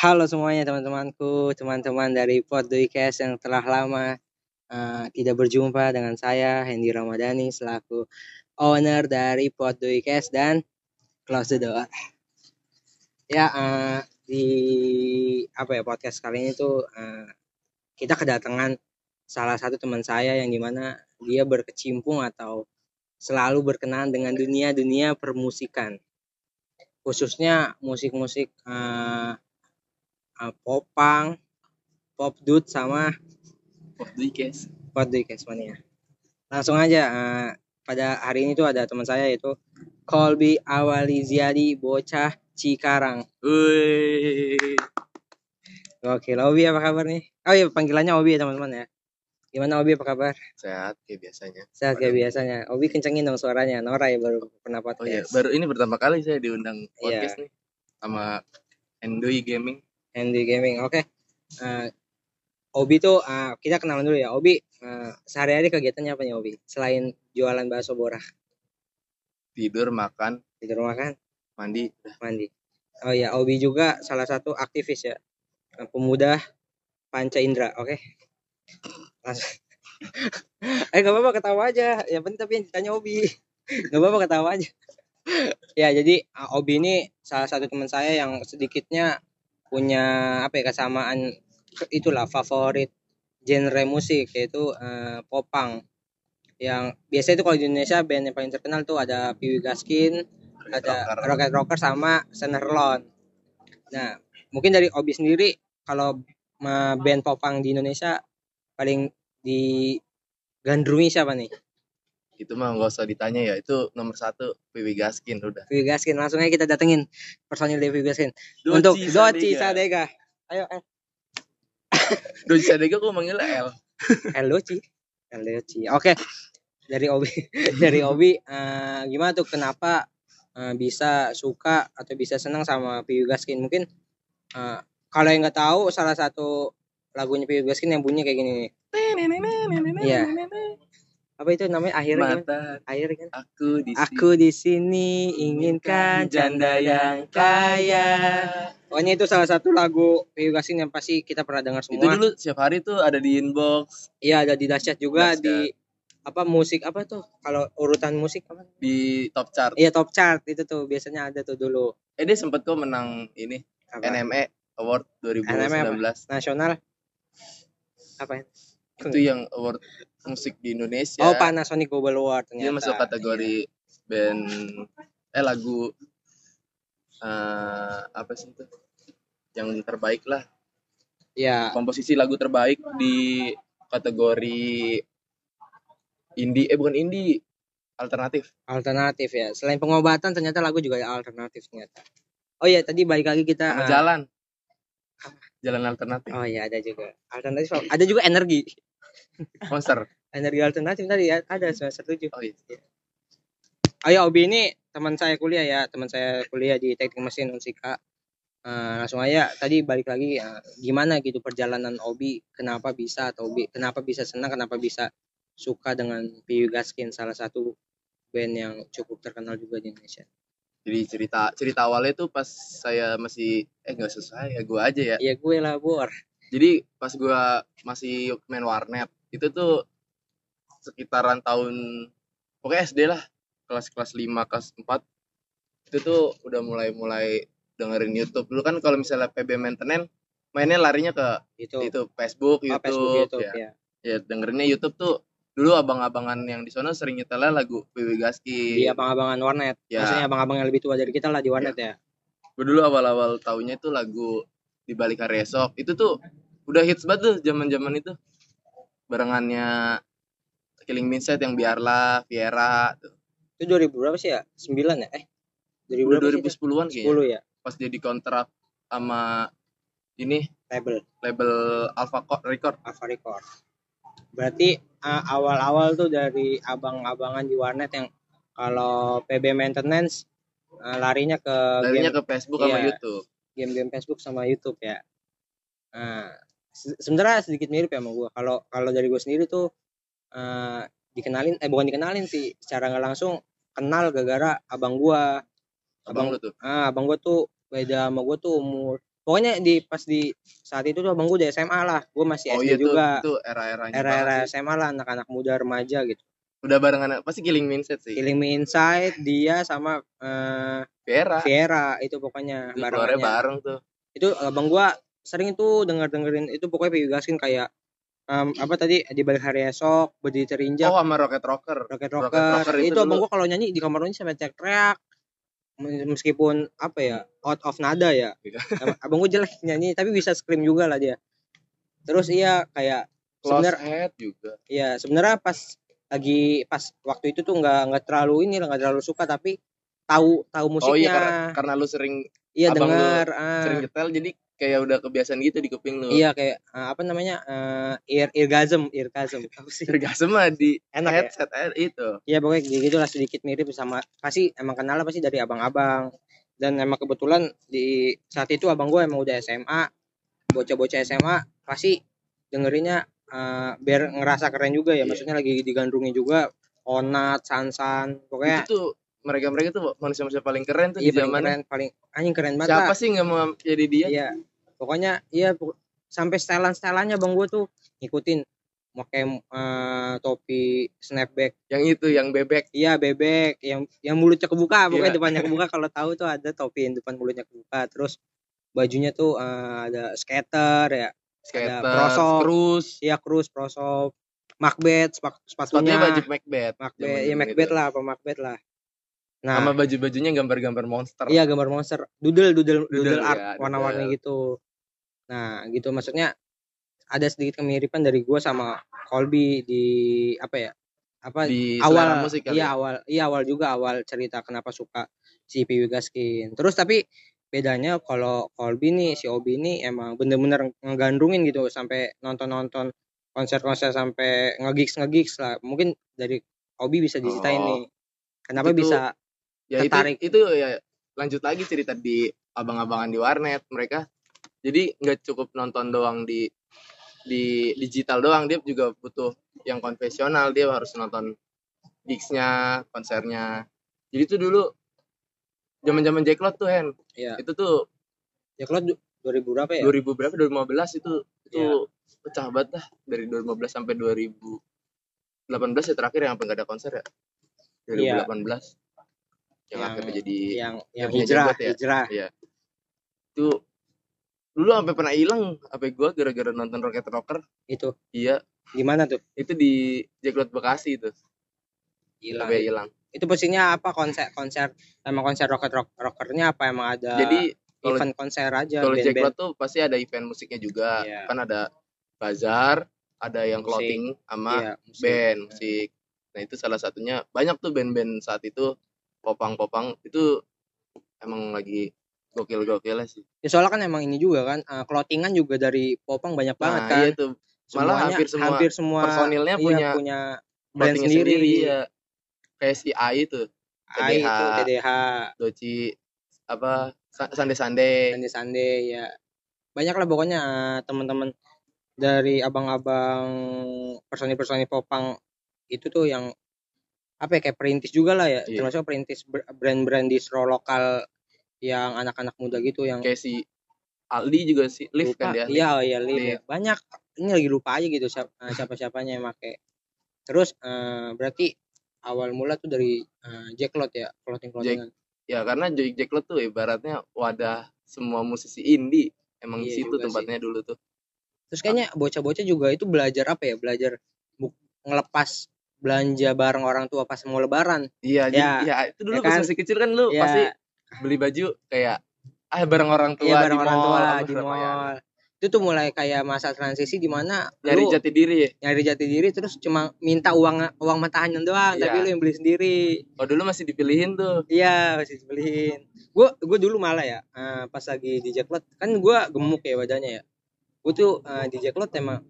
Halo semuanya teman-temanku, teman-teman dari Podduicast yang telah lama uh, tidak berjumpa dengan saya Hendy Ramadhani selaku owner dari Podduicast dan Close the Door. Ya uh, di apa ya podcast kali ini tuh uh, kita kedatangan salah satu teman saya yang di mana dia berkecimpung atau selalu berkenan dengan dunia-dunia permusikan khususnya musik-musik uh, popang, pop dude sama pop duikes. Pop duikes mania. Langsung aja uh, pada hari ini tuh ada teman saya yaitu Colby Awaliziadi bocah Cikarang. Wih. Oke, Obi apa kabar nih? Oh iya panggilannya Obi ya teman-teman ya. Gimana Obi apa kabar? Sehat kayak biasanya. Sehat kayak biasanya. Obi kencengin dong suaranya. Nora ya baru pernah podcast. Oh iya, baru ini pertama kali saya diundang podcast yeah. nih sama Endui Gaming. Andy Gaming. Oke. Okay. Uh, Obi tuh uh, kita kenalan dulu ya. Obi uh, sehari-hari kegiatannya apa nih Obi? Selain jualan bakso borah. Tidur, makan, tidur makan, mandi, mandi. Oh ya, Obi juga salah satu aktivis ya. Pemuda Panca Indra, oke. Okay? Langsung. eh gak apa-apa ketawa aja. Ya penting tapi yang ditanya Obi. gak apa-apa ketawa aja. ya jadi Obi ini salah satu teman saya yang sedikitnya punya apa ya kesamaan itulah favorit genre musik yaitu uh, popang yang biasanya itu kalau di Indonesia band yang paling terkenal tuh ada Piwi Gaskin, ada Rocker. Rocket Rocker sama Senerlon. Nah, mungkin dari Obi sendiri kalau band popang di Indonesia paling di gandrungi siapa nih? Itu mah nggak usah ditanya ya itu nomor satu Vivi Gaskin udah. Vivi Gaskin langsung aja kita datengin personil dari Vivi Gaskin. Doci untuk Doci Sadega. Ayo eh. Doci Sadega kok manggil L? L Doci. L Doci. Oke. Dari Obi dari Obi uh, gimana tuh? Kenapa uh, bisa suka atau bisa senang sama Vivi Gaskin? Mungkin uh, kalau yang nggak tahu salah satu lagunya Vivi Gaskin yang bunyi kayak gini nih. Iya apa itu namanya? Akhirnya Mata, akhir kan? aku di aku di sini inginkan janda yang kaya. Pokoknya itu salah satu lagu Gasin yang pasti kita pernah dengar semua. itu dulu setiap hari tuh ada di inbox. Iya ada di dahsyat juga Dahsyat. di apa musik apa tuh? Kalau urutan musik apa? Di top chart. Iya top chart. Itu tuh biasanya ada tuh dulu. Eh dia sempet kok menang ini apa? NME Award 2019 NME apa? nasional? Apa? ya itu yang award musik di Indonesia. Oh, Panasonic Global Award ternyata. Dia masuk kategori iya. band eh lagu uh, apa sih itu? Yang terbaik lah. Ya. Komposisi lagu terbaik di kategori indie eh bukan indie alternatif. Alternatif ya. Selain pengobatan ternyata lagu juga alternatif ternyata. Oh iya tadi balik lagi kita uh, jalan. Jalan alternatif. Oh iya ada juga. Alternatif. Ada juga energi. Monster. Energi alternatif tadi ya ada semester tujuh. Oh iya. Ayo Obi ini teman saya kuliah ya, teman saya kuliah di Teknik Mesin Unsika. Uh, langsung aja tadi balik lagi uh, gimana gitu perjalanan Obi kenapa bisa atau Obi kenapa bisa senang kenapa bisa suka dengan Piyu Gaskin salah satu band yang cukup terkenal juga di Indonesia. Jadi cerita cerita awalnya tuh pas saya masih eh nggak sesuai ya gue aja ya. Iya gue lah bor. Jadi pas gue masih main warnet itu tuh sekitaran tahun pokoknya SD lah kelas kelas 5 kelas 4 itu tuh udah mulai mulai dengerin YouTube dulu kan kalau misalnya PB maintenance mainnya larinya ke itu, itu Facebook YouTube, oh, Facebook, YouTube ya. ya. ya dengerinnya YouTube tuh dulu abang-abangan yang di sana sering nyetelnya lagu PB Gaski di abang-abangan warnet ya. maksudnya abang-abang yang lebih tua dari kita lah di warnet ya, ya. gue dulu awal-awal tahunya itu lagu di balik hari esok itu tuh udah hits banget tuh zaman-zaman itu barengannya Killing Mindset yang biarlah Viera tuh. Itu 2000 berapa sih ya? 9 ya? Eh. 2000 2010-an kayaknya. 10 ya. Pas jadi kontrak sama ini label label Alpha Record. Alpha Record. Berarti awal-awal tuh dari abang-abangan di warnet yang kalau PB maintenance uh, larinya ke larinya game, ke Facebook iya, sama YouTube. Game-game Facebook sama YouTube ya. Nah, sebenarnya sedikit mirip ya sama gue kalau kalau dari gue sendiri tuh uh, dikenalin eh bukan dikenalin sih secara nggak langsung kenal gara-gara abang gue abang, abang lu tuh ah abang gue tuh beda sama gue tuh umur pokoknya di pas di saat itu tuh abang gue udah SMA lah. Gue masih oh SD iya tuh juga. itu era-eranya era-era. SMA lah anak-anak muda remaja gitu. Udah barengan pasti killing mindset sih. Killing Me Inside dia sama eh, Vera Viera itu pokoknya itu barengannya. bareng tuh. Itu abang gua sering itu denger dengerin itu pokoknya Piyu Gaskin kayak em, apa tadi di balik hari esok berdiri terinjak. Oh sama Rocket Rocker. Rocket Rocket Rocker, Rocker itu, itu abang gua kalau nyanyi di kamar mandi sampai teriak meskipun apa ya out of nada ya Iya. Ab- abang gua jelek nyanyi tapi bisa scream juga lah dia terus iya kayak Close sebenar Head juga iya sebenarnya pas lagi pas waktu itu tuh nggak nggak terlalu ini lah nggak terlalu suka tapi tahu tahu oh iya musiknya karena, karena lu sering iya dengar ah. sering nyetel jadi kayak udah kebiasaan gitu di kuping lu Iya kayak eh, apa namanya eh ear eargasm, eargasm. Apa sih? Tergasem mah di Enak ya? headset eh, itu Iya pokoknya gitu lah sedikit mirip sama pasti emang kenal pasti dari abang-abang dan emang kebetulan di saat itu abang gue emang udah SMA bocah-bocah SMA pasti dengerinnya eh, biar ngerasa keren juga ya Iya. maksudnya lagi digandrungi juga Onat, Sansan pokoknya itu tuh mereka-mereka tuh manusia-manusia paling keren tuh iya di paling zamannya keren paling anjing keren banget siapa lah. sih nggak mau jadi dia iya pokoknya iya sampai setelan setelannya bang gue tuh ngikutin. Pakai eh, topi snapback. Yang itu yang bebek. Iya bebek. Yang yang mulutnya kebuka pokoknya Iya. depannya kebuka. Kalau tahu tuh ada topi yang depan mulutnya kebuka. Terus bajunya tuh eh, ada skater ya. Skater prosop. terus iya cruise prosop Macbeth sepak- sepatunya. Sepatunya baju Macbeth. Macbeth ya Macbeth gitu. lah apa Macbeth lah. Nah. Sama baju-bajunya gambar-gambar monster. Iya gambar monster. Doodle doodle doodle, Doodle, art ya, warna-warni gitu nah gitu maksudnya ada sedikit kemiripan dari gua sama Colby di apa ya apa di awal musik kali iya ya. awal iya awal juga awal cerita kenapa suka si Piwi Gaskin terus tapi bedanya kalau Colby nih si Obi ini emang bener-bener ngegandrungin gitu sampai nonton-nonton konser-konser sampai ngegigs ngegigs lah mungkin dari Obi bisa diceritain Oh. nih kenapa Itu bisa ya tertarik. itu itu ya lanjut lagi cerita di abang-abangan di warnet mereka jadi nggak cukup nonton doang di di digital doang dia juga butuh yang konvensional dia harus nonton gigsnya konsernya. Jadi itu dulu zaman zaman Jacklot tuh Hen. Ya itu tuh ya du- 2000 berapa ya? 2000 berapa? 2015 itu itu Iya. pecah banget dah. Dari 2015 sampai 2018 ya terakhir yang apa nggak ada konser ya? 2018 yang, Yang- akhirnya jadi yang yang hijrah jenggot ya? hijrah. Itu dulu sampai pernah hilang HP gua gara-gara nonton Rocket Rocker? Itu. Iya. Gimana tuh? Itu di Jacklot Bekasi itu hilang. Sampai hilang. Itu posisinya apa? Konser konser emang konser rocket rock rockernya apa? Emang ada jadi kalau event konser aja kalau? Jacklot tuh pasti ada event musiknya juga. Iya. kan ada bazar ada yang Musik. clothing sama Iya, musik. band musik. Nah itu salah satunya. Banyak tuh band-band saat itu popang-popang. Itu emang lagi gokil-gokil sih Ya, soalnya kan emang ini juga kan uh, clothingan juga dari Popang banyak banget nah kan. iya tuh malah Semuanya- hampir semua hampir semua personilnya iya, punya punya brand clothingnya sendiri. iya kayak si AI tuh AI TDH. itu TDH, Doci apa Sa- Sande Sande Sande Sande ya. Banyak lah pokoknya uh, teman-teman dari abang-abang personil-personil Popang itu tuh yang apa ya kayak perintis juga lah ya. Iya. Termasuk perintis br- brand-brand distro lokal yang anak-anak muda gitu yang kayak si Aldi juga sih lift kan dia. Iya oh iya ya. banyak. Ini lagi lupa aja gitu siapa siapa siapanya yang make. Terus eh, berarti awal mula tuh dari eh, Jacklot ya clothing clothingan ya karena Joy Jacklot tuh ibaratnya wadah semua musisi indie emang Iya di situ juga sih. tempatnya dulu tuh. Terus kayaknya bocah-bocah juga itu belajar apa ya? Belajar ngelepas belanja bareng orang tua pas mau lebaran. Iya Ya. jadi ya itu dulu Ya kan? pas masih kecil kan lu ya. pasti beli baju kayak ah bareng orang tua iya bareng di orang mall, tua di ya. mall itu tuh mulai kayak masa transisi di mana nyari lu jati diri ya nyari jati diri terus cuma minta uang uang matahannya doang Iya. tapi lu yang beli sendiri oh dulu masih dipilihin tuh Iya masih dibeliin. Gue gue dulu malah ya eh, pas lagi di Jacklot kan gue gemuk ya badannya ya. Gue tuh eh, di Jacklot emang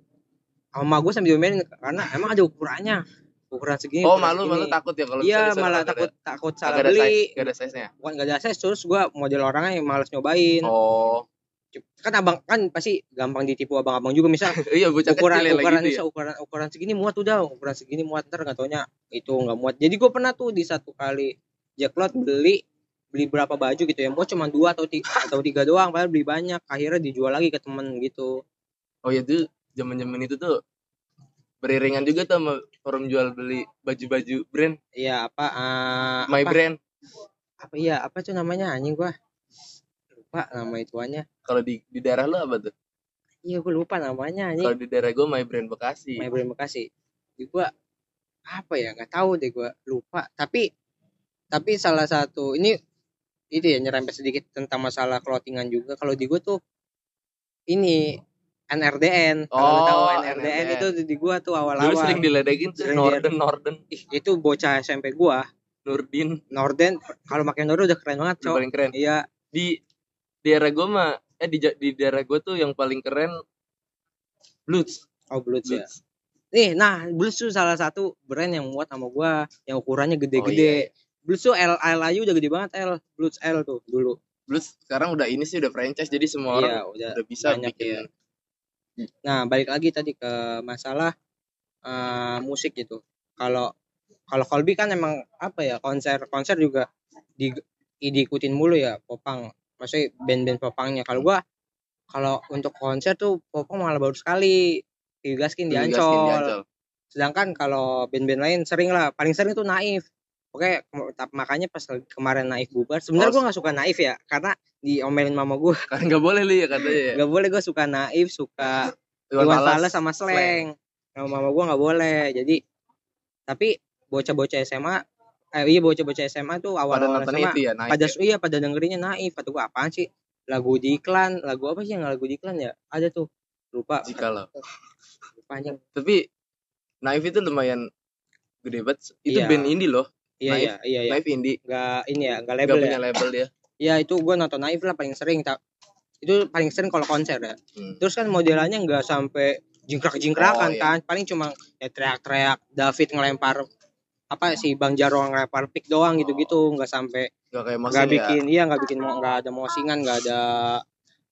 sama gue sambil main karena emang ada ukurannya ukuran segini. oh ukuran malu segini. malu takut ya kalau Iya malah takut takut ada, salah kagak ada beli. size kagak ada size nya Bukan gak ada size terus gue model orangnya yang malas nyobain. oh Kan abang kan pasti gampang ditipu abang-abang juga misal iya ukuran yang ukuran lagi bisa ukuran ukuran segini muat udah ukuran segini muat ntar nggak taunya itu nggak muat jadi gue pernah tuh di satu kali Jacklot beli beli berapa baju gitu ya mau cuma dua atau tiga atau tiga doang padahal beli banyak akhirnya dijual lagi ke temen gitu oh ya tuh zaman zaman itu tuh beriringan juga tuh sama forum jual beli baju-baju brand. Iya apa eh, my apa, brand. Apa iya apa tuh namanya? Anjing gua. Lupa nama ituannya. Kalau di di daerah lu apa tuh? Iya gua lupa namanya kalau anjing di daerah gue my brand bekasi. My Brand Bekasi. Di gua apa ya? Nggak tahu deh gua. Lupa. Tapi tapi salah satu ini itu ya nyerempet sedikit tentang masalah clothingan juga. Kalau di gua tuh ini NRDN kalau Oh, tahu NRDN, NRDN. itu di gua tuh dulu awal-awal sering diledekin tuh Norden Norden. Ih, itu bocah SMP gua. Nurdin. Norden kalau pakai Norden udah keren banget cok paling keren. Iya. Di daerah gue mah eh di, di daerah gue tuh yang paling keren Bloods oh Bloods ya? Nih nah Bloods tuh salah satu brand yang muat sama gua yang ukurannya Oh, gede-gede iya, Bloods tuh L, L aja udah gede banget L. Bloods L tuh dulu. Bloods sekarang udah ini sih udah franchise jadi semua orang iya udah udah bisa banyak bikin ya. Nah, balik lagi tadi ke masalah eh, musik gitu. Kalau kalau Colby kan emang apa ya konser konser juga di diikutin mulu ya popang. Maksudnya band-band popangnya. Kalau gua kalau untuk konser tuh popang malah baru sekali digaskin di. Ancol. Sedangkan kalau band-band lain sering lah, paling sering tuh Naif. Oke, makanya pas kemarin Naif bubar, sebenarnya Oh, gua nggak suka Naif ya, karena diomelin mama gua. kan nggak boleh li ya katanya ya Gak boleh gua suka Naif, suka Iwan Fals. Sama slang. Sama mama gua nggak boleh. Jadi tapi bocah-bocah SMA eh iya bocah-bocah SMA tuh pada awal-awal nonton SMA itu ya naik pada ya. iya pada dengerinnya naif atau gua apaan sih? Lagu di iklan, lagu apa sih yang lagu di iklan ya? Ada tuh. Lupa. jika lo Lupa anjing. tapi Naif itu lumayan gede banget itu Iya. band indie loh Iya iya iya iya. Naif indie Enggak ini ya, enggak nggak label punya ya. label dia Iya itu gua nonton naif lah paling sering. Ta- Itu paling sering kalau konser ya. Hmm. Terus kan modelannya nggak sampai jingkrak-jingkrakan Oh, iya. kan, paling cuma ya teriak-teriak David ngelempar apa sih Bang Jaro ngelempar pick doang gitu-gitu, nggak sampai nggak kayak nggak ya bikin iya nggak bikin mo- nggak ada mosingan, nggak ada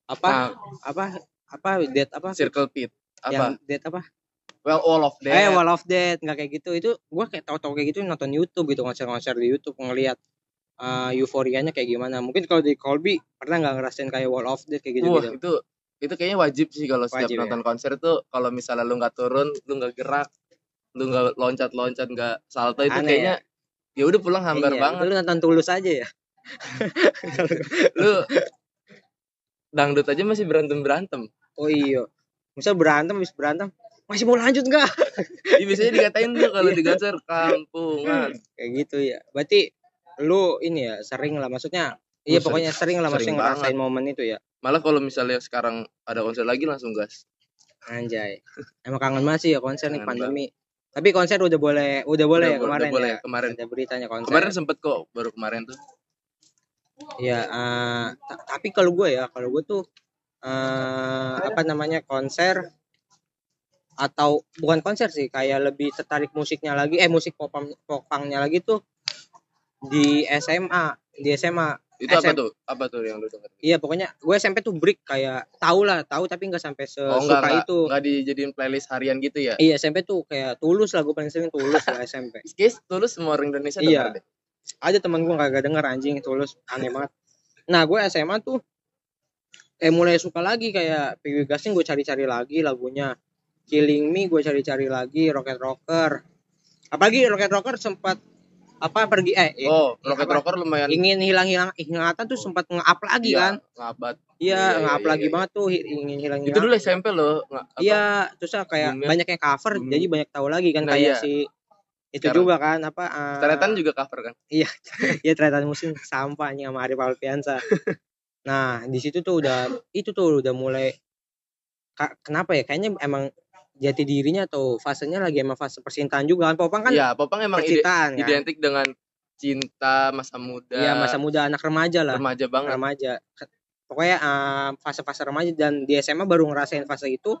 apa nah apa apa dead apa Circle Pit apa yang dead apa Well Wall of Death eh wall of death nggak kayak gitu. Itu gua kayak tahu-tahu kayak gitu nonton YouTube gitu konser-konser di YouTube ngelihat uh, euforianya kayak gimana. Mungkin kalau di Colby pernah nggak ngerasain kayak wall of death kayak gitu Wah gitu itu itu kayaknya wajib sih kalau setiap Wajib, ya. nonton konser tuh kalau misalnya lu nggak turun, lu nggak gerak, lu nggak loncat-loncat, nggak salto itu Aneh kayaknya ya udah pulang hambar Iya, banget. lu nonton tulus aja ya? Lu dangdut aja masih berantem berantem. oh iya. Misal berantem habis berantem masih mau lanjut nggak? Iya biasanya dikatain tuh kalau di konser kampungan. kayak gitu ya. Berarti lu ini ya sering lah maksudnya iya Lu pokoknya sering lah sering maksudnya ngerasain momen itu ya. Malah kalau misalnya sekarang ada konser lagi langsung gas. anjay. Emang kangen banget sih ya konser nih pandemi. Tapi konser udah boleh udah boleh Udah ya bo- udah kemarin boleh, ya kemarin. ada beritanya konser. Kemarin sempet kok baru kemarin tuh. ya ta- tapi kalau gue ya kalau gue tuh eh apa namanya konser atau bukan konser sih kayak lebih tertarik musiknya lagi eh musik popang popangnya lagi tuh di SMA di SMA Itu apa SM. tuh? Apa tuh yang lu denger? Iya pokoknya gue SMP tuh break kayak tahu lah tahu tapi nggak sampai Oh sesuka enggak, enggak, itu. enggak dijadiin playlist harian gitu ya? Iya SMP tuh kayak tulus lah gue paling sering tulus lah SMP. Guys, tulus semua orang Indonesia Iya. deh. Ada teman gue kagak denger anjing tulus aneh banget. Nah gue SMA tuh eh mulai suka lagi kayak PW Gasing gue cari-cari lagi lagunya. Killing Me gue cari-cari lagi Rocket Rocker. Apalagi Rocket Rocker sempat apa pergi eh Oh, Rocket apa? Rocker lumayan ingin hilang-hilang ingatan tuh sempat nge-up lagi Iya, kan. ngabat. Iya, Iya, iya, nge-up iya, lagi iya. banget tuh ingin hilang Itu dulu SMP loh. Iya, terus kayak Boomnya. banyak yang cover, Booming. jadi banyak tahu lagi kan Nah, kayak iya. si itu Sekarang- juga kan apa? Uh, juga cover kan? ya teretan musim sampahnya sama Arif Alfiansa. nah di situ tuh udah itu tuh udah mulai ka- kenapa ya? Kayaknya emang jati dirinya atau fasenya lagi emang fase percintaan juga kan. Popang kan Iya, Popang emang ide- percintaan kan. identik dengan cinta masa muda. Iya masa muda anak remaja lah. remaja banget. Remaja. Pokoknya uh, fase-fase remaja dan di SMA baru ngerasain fase itu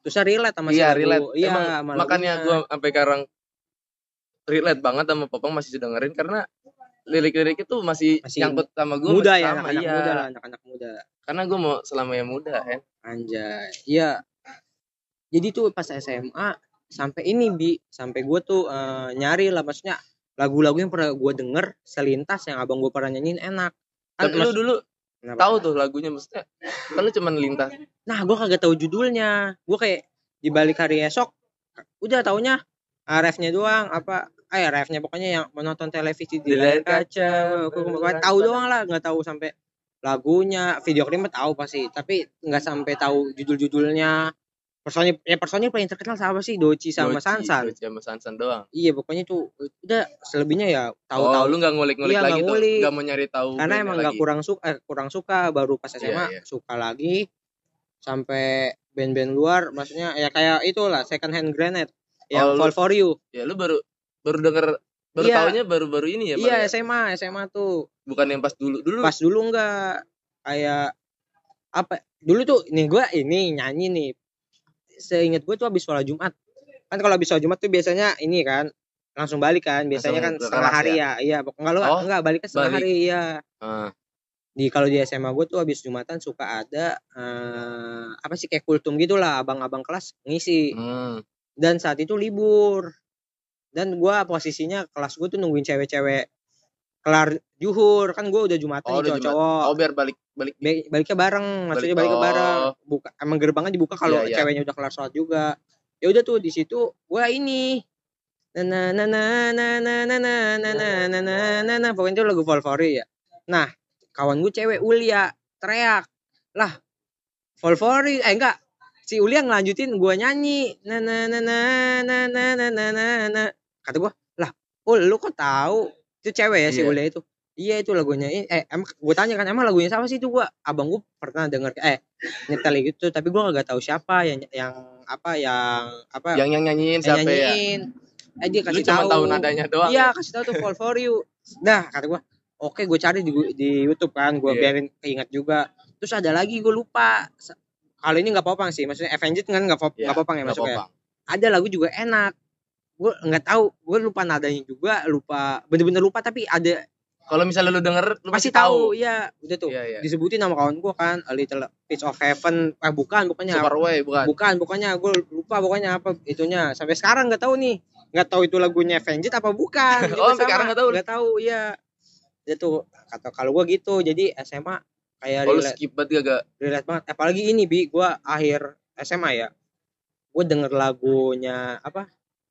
terus relate sama si Iya, lagu. relate. Iya, Emang makanya gua sampai sekarang relate banget sama Popang masih dengerin karena lirik-lirik itu masih, Masih nyangkut sama gue muda ya anak-anak iya. muda lah anak-anak muda karena gue mau selamanya muda kan anjay iya jadi tuh pas SMA sampai ini bi sampai gue tuh eh, nyari lah maksudnya lagu-lagu yang pernah gue denger selintas yang abang gue pernah nyanyiin enak kan Tapi lu dulu Kenapa? tahu tuh lagunya maksudnya. Kan lu cuman lintas. nah gue kagak tahu judulnya gue kayak di balik hari esok udah taunya ah, refnya doang apa eh refnya pokoknya yang menonton televisi di layar kaca gue tahu doang lah nggak tahu sampai lagunya video klipnya tahu pasti tapi nggak sampai tahu judul-judulnya personil ya personil paling terkenal siapa sih Doci sama Doci, Sansan Doci sama Sansan doang. iya pokoknya tuh udah selebihnya ya Oh, tahu-tahu lu nggak ngulik-ngulik Iya, lagi nggak tuh. Nggak mau nyari tahu. karena emang nggak kurang suka eh, kurang suka baru pas SMA Iya, iya. suka lagi sampai band-band luar maksudnya ya kayak itulah second hand grenade yang Oh, lu- fall for you Ya lu baru baru denger baru Iya. taunya baru-baru ini ya, iya Bang, ya? SMA SMA tuh bukan yang pas dulu dulu. pas dulu enggak kayak apa dulu tuh nih gua ini nyanyi nih seingat gue tuh habis sholat Jumat. Kan kalau habis sholat Jumat tuh biasanya ini kan langsung balik kan biasanya kan Langsung setengah hari ya? iya pokoknya enggak lu Oh, enggak balik kan setengah balik. hari iya. Ah, di kalau di SMA gue tuh habis Jumatan suka ada eh, apa sih kayak kultum gitulah abang-abang kelas ngisi. Hmm. dan saat itu libur. Dan gua posisinya kelas gue tuh nungguin cewek-cewek kelar juhur kan gue udah Jumatan Oh, Jumat. cowok-cowok Oh, biar balik balik Ba- baliknya bareng maksudnya Balik- baliknya bareng oh. buka emang gerbangnya dibuka kalau Iya, iya. ceweknya udah kelar sholat juga ya udah tuh di situ gua ini na na na na na na na na na na na na na na pokoknya itu lagu Volvori ya nah kawan gue cewek Ulia teriak lah Volvori eh enggak si Ulia ngelanjutin gua nyanyi na na na na na na na na na kata gua lah Ul lu kok tahu itu cewek ya si Iya. Ulia itu Iya itu lagunya eh emang gue tanya kan emang lagunya siapa sih itu gua abang gue pernah denger eh nyetel gitu tapi gua gak tahu siapa yang yang apa yang apa yang yang nyanyiin yang siapa ya? nyanyiin eh dia Lu kasih cuma tahu tahu nadanya doang. iya kasih tahu tuh fall for you nah kata gua oke gue cari di di YouTube kan gue Iya. biarin keinget juga terus ada lagi gue lupa kali ini nggak popang sih maksudnya Avenged kan nggak pop Iya, nggak popang ya nggak popang. ada lagu juga enak gue nggak tahu. Gue lupa nadanya juga lupa bener-bener lupa tapi ada Kalau misalnya lu denger, lu pasti tahu. tahu iya. Udah tuh Iya, iya. disebutin nama kawan gue kan A Little Piece of Heaven. Eh bukan pokoknya. Superway bukan. bukan pokoknya. Gue lupa pokoknya apa itunya. Sampai sekarang nggak tahu nih. Nggak tahu itu lagunya Avenged apa bukan. Oh, sampai sekarang nggak tahu? nggak tahu iya. Itu tuh kata kalau gue gitu. Jadi SMA kayak Oh, relate, skip banget gak? relate banget. Apalagi ini bi gue akhir SMA ya. Gue denger lagunya apa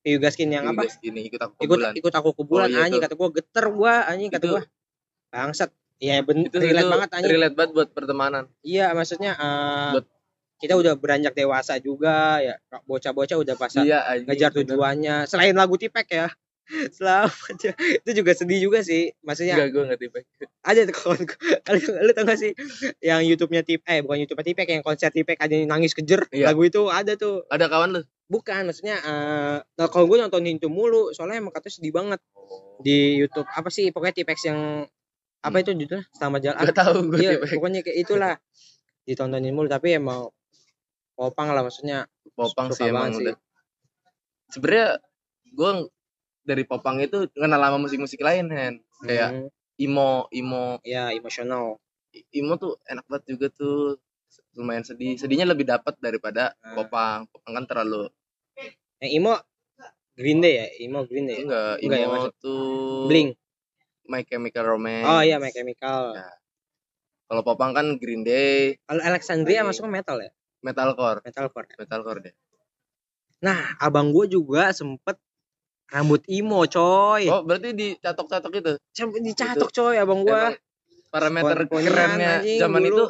Piyu Gaskin yang apa Ini ikut aku ke ikut ikut aku ke bulan Oh, iya anjing kata gue geter gue anjing kata Itu- gue bangsat Iya bener Itu relate itu banget anjing relate banget buat pertemanan. Iya, maksudnya eh, Buat- kita udah beranjak dewasa juga ya. Bocah-bocah udah pas Iya, anjing. ngejar Bener. tujuannya. Selain lagu Tipek ya. Selamat aja. Itu juga sedih juga sih. Maksudnya Enggak, gue nggak tipe. ada tuh kawan lu, lu tau gak sih yang YouTube-nya Tip eh bukan YouTube Tipek yang konser Tipek ada yang nangis kejer. Iya. Lagu itu ada tuh. Ada kawan lu? Bukan, maksudnya eh nah, kalau gue nontonin itu mulu soalnya emang katanya sedih banget di YouTube. Apa sih pokoknya Tipex yang apa itu judulnya? Selamat jalan. Gak tahu gue Iya, pokoknya kayak itulah. Ditontonin mulu tapi emang popang lah maksudnya. Popang sih emang sih. udah. Sebenarnya gue dari Popang itu kenal sama musik-musik lain, Hen. Kayak Hmm, Imo, Imo, ya emosional. Imo tuh enak banget juga tuh. Lumayan sedih. Sedihnya lebih dapat daripada Hmm. Popang. Popang kan terlalu Yang emo Green Day ya, emo Green Day. enggak. Enggak ya, Imo maksud- tuh Blink. My Chemical Romance. Oh iya, My Chemical. Ya. Kalau Popang kan Green Day, Kalau Alexandria Blink. masuknya metal ya, metalcore, metalcore. metalcore deh. Nah, abang gue juga sempet rambut emo coy. Oh, berarti dicatok-catok itu. Dicatok coy abang gue. Parameter kerennya zaman dulu. itu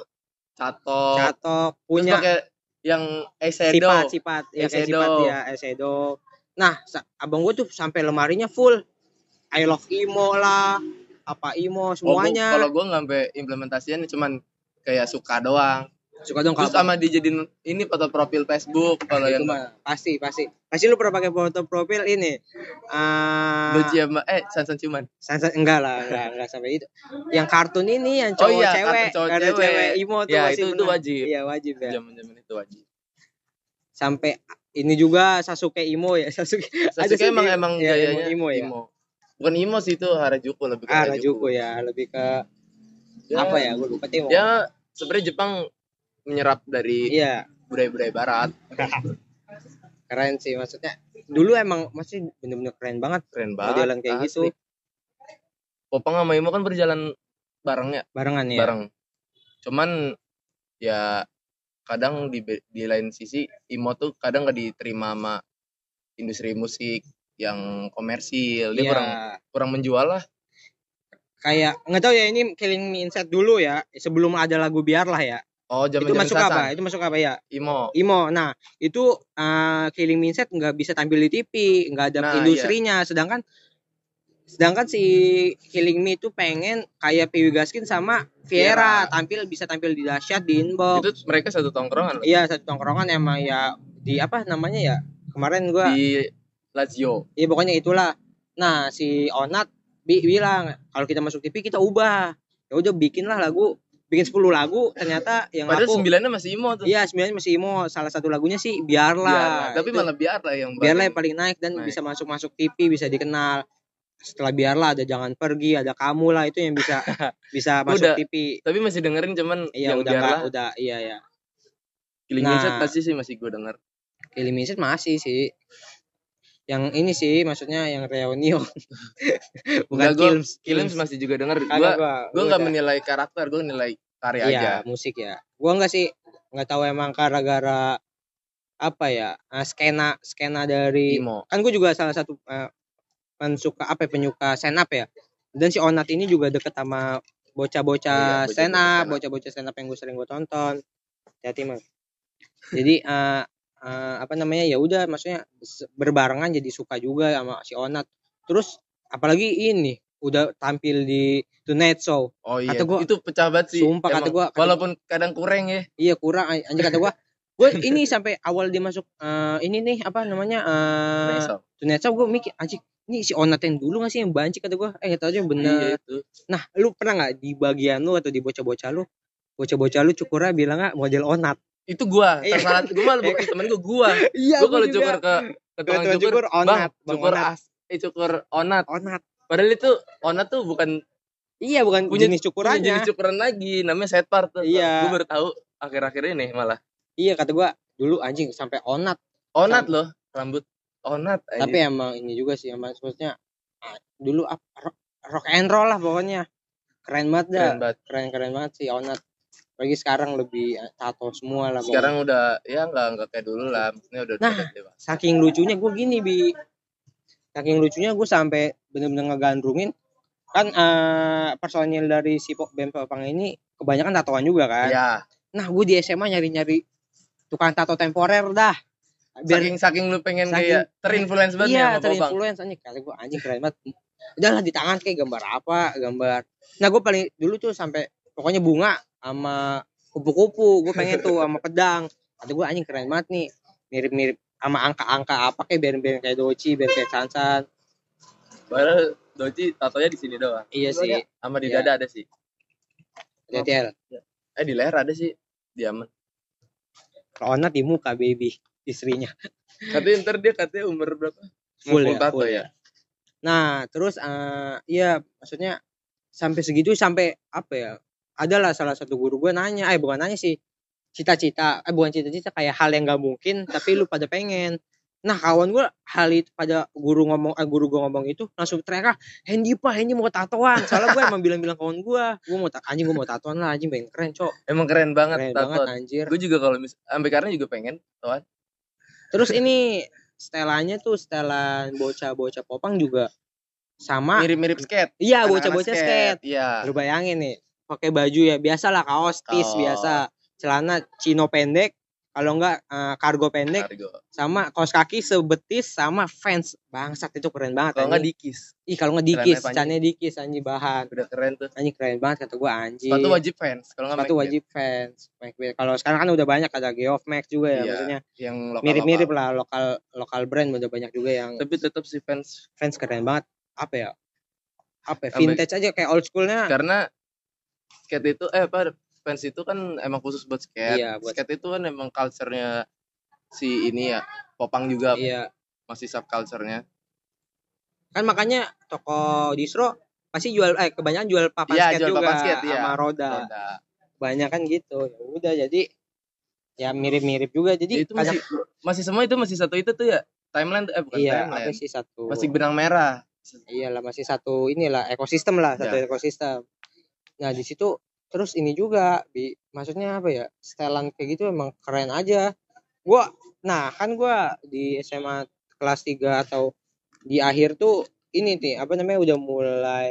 catok. Catok Terus punya pakai yang eyeshadow. sifat-sifat ya kayak Eyeshadow. sifat ya eyeshadow. Nah, abang gue tuh sampai lemarinya full I love emo lah, apa emo Oh, semuanya. kalau gua nggak sampai implementasinya cuman kayak suka doang. Suka dong Terus kalau sama dijadiin ini foto profil Facebook kalau itu yang mah pasti pasti. Pasti lu pernah pakai foto profil ini? Doci sama eh Sansan Cuman. Sansa- enggak lah enggak enggak sampai itu. Yang kartun ini yang Oh cowok iya, cewek cowok cewek. cewek. Imo tuh Ya, masih itu- itu wajib. iya wajib ya. Zaman-zaman itu wajib. sampai ini juga Sasuke imo ya Sasuke. Sasuke emang emang iya, gayanya imo, imo ya. Bukan imo sih itu Harajuku lebih ke ah Rajuku ya lebih ke Ya, apa ya gue lupa teh Ya sebenarnya Jepang menyerap dari iya. budaya-budaya barat. keren sih maksudnya dulu emang masih bener-bener keren banget keren banget modelan kayak asli. gitu Popang sama Imo kan berjalan bareng ya? Barengan ya bareng. Cuman ya kadang di di lain sisi Imo tuh kadang nggak diterima sama industri musik yang komersil. Dia Iya. kurang kurang menjual lah. Kayak nggak tahu ya ini Killing Me Inside dulu ya sebelum ada lagu biarlah ya oh itu zaman masuk apa? Itu masuk apa? Ya Imo. Imo. Nah itu uh, Killing Inside nggak bisa tampil di TV nggak ada Nah, industrinya. Sedangkan sedangkan si Killing Me itu pengen kayak Piwi Gaskin sama Viera tampil bisa tampil di dahsyat di inbox. Itu mereka satu tongkrongan iya satu tongkrongan emang ya di apa namanya ya kemarin gua di Lazio. Iya pokoknya itulah. Nah si Onat bi bilang kalau kita masuk TV kita ubah. Ya udah bikinlah lagu, bikin 10 lagu ternyata yang padahal laku. sembilannya masih Imo tuh Iya sembilan masih Imo. Salah satu lagunya sih Biarlah. biarlah. tapi Itu malah biarlah yang biarlah yang paling- paling naik dan naik. bisa masuk masuk TV bisa dikenal. Setelah biarlah ada jangan pergi, ada kamu lah itu yang bisa bisa masuk Udah. TV. tapi masih dengerin cuman Iya yang udah biarlah nggak udah iya ya. Killing Nah. Pasti sih masih gue denger Killing masih sih. Yang ini sih maksudnya yang reunion. Bukan gua- Kilms. Killims masih juga denger gue gua. gue Gua nggak udah. menilai karakter gue nilai karya Iya, aja musik ya. Gua enggak sih nggak tahu emang gara-gara apa ya eh, skena skena dari Imo kan gue juga salah satu eh, pensuka apa ya, penyuka stand up ya dan si Onat ini juga deket sama bocah-bocah Oh iya, stand bocah-bocah up stand up. bocah-bocah stand up yang gue sering gue tonton hati mah jadi eh, eh, apa namanya ya udah maksudnya berbarengan jadi suka juga sama si Onat. Terus apalagi ini udah tampil di Tonight Show. Oh iya Kata gua- itu pecah banget sih Sumpah, kata Emang. gua- kata- walaupun kadang kurang ya. Iya kurang an- anjir kata gua. Gue ini sampai awal dia masuk eh, ini nih apa namanya eh Nesok. ternyata gue mikir anjir ini si Onat yang dulu gak sih yang banci kata gua. Eh tau aja iya bener itu. Nah lu pernah nggak di bagian lu atau di bocah-bocah lu bocah-bocah lu cukurnya bilang nggak model Onat itu gua Iya. tersalah gua malah bukan temen gua gua. Iya gua kalau cukur ke ke tukang cukur, cukur, onat, bang cukur onat." as eh cukur onat. Onat. Padahal itu onat tuh bukan iya bukan Punya- jenis punya cukurannya jenis cukuran lagi namanya set part tuh. Iya. gua baru tahu akhir-akhir ini malah. Iya kata gua dulu anjing sampai Onat. Onat loh rambut onat aja. tapi emang ini juga sih emang maksudnya ah, dulu rock, rock and roll lah pokoknya. Keren banget dah. Keren banget. Keren keren banget sih Onat lagi sekarang lebih eh, tato semua lah sekarang udah ya nggak nggak kayak dulu lah. Maksudnya udah Nah. udah dewasa. saking lucunya gue gini bi. Saking lucunya gue sampai bener-bener ngegandrungin. Kan eh, personil dari si Band Popang ini kebanyakan tatoan juga kan? Ya nah gue di SMA nyari-nyari tukang tato temporer dah. Biar saking saking lu pengen Saking- kayak terinfluence banget iya ya terinfluence. Anjing kali gue anjing keren banget. Udahlah di tangan kayak gambar apa gambar. Nah gue paling dulu tuh sampai pokoknya bunga sama kupu-kupu gue pengen tuh sama pedang. Ada gue anjing keren banget nih. Mirip-mirip sama angka-angka apa kayak biar-biar kayak Doci biar kayak Sansan padahal Doji tatonya di sini doang. Iya sih. Sama di Iya. dada ada sih. Detail. eh di leher ada sih. Diaman Onat di muka baby istrinya. Katanya ntar dia katanya umur berapa? Full Mau ya, tato full ya. Nah, terus eh iya maksudnya sampai segitu sampai apa ya? Adalah salah satu guru gue nanya, eh bukan nanya sih. Cita-cita, eh bukan cita-cita kayak hal yang gak mungkin tapi lu pada pengen. Nah, kawan gue hal itu pada guru ngomong eh guru gue ngomong itu langsung teriak, "Hendy Pak, Hendy mau tatoan." Soalnya gue emang bilang-bilang kawan gue, gue mau ta- anjing gue mau tatoan lah, anjing pengen keren, Cok. emang keren banget Keren tato banget anjir. gue juga kalau mis sampai karena juga pengen tatoan Terus ini setelannya tuh setelan bocah-bocah popang juga sama mirip-mirip skate iya bocah-bocah skate. iya Lu bayangin nih, pakai baju ya biasalah kaos tis Kaos. biasa, celana chino pendek, kalau enggak eh, kargo pendek Argo. sama kaos kaki sebetis sama fans. Bangsat itu keren banget kalau nggak anjing. dikis Ih, kalau nggak dikis, celananya dikis anjing bahan. udah keren tuh Anjing keren banget kata gua anjing. sepatu wajib fans kalau nggak Sepatu wajib fans. Kalau sekarang kan udah banyak ada Geoff Max juga ya, Iya, maksudnya yang mirip-mirip lah lokal lokal brand udah banyak juga yang tapi tetap si fans fans keren banget. Apa ya? Apa ya? Vintage aja kayak old schoolnya. karena skate itu eh apa fans itu kan emang khusus buat skate Iya, buat- skate itu kan emang culture-nya si ini ya popang juga Iya. masih sub culture-nya kan makanya toko distro pasti jual eh kebanyakan jual papan Iya, skate jual juga papan skate, iya. sama roda Roda. banyak kan gitu ya udah jadi ya mirip-mirip juga jadi itu kadang- masih masih semua itu masih satu itu tuh ya timeline tuh- eh bukan iya timeline apa sih satu masih benang merah iyalah masih satu inilah ekosistem lah satu Ya. ekosistem nah di situ terus ini juga bi maksudnya apa ya setelan kayak gitu emang keren aja gua nah kan gua di SMA kelas 3 atau di akhir tuh ini nih apa namanya udah mulai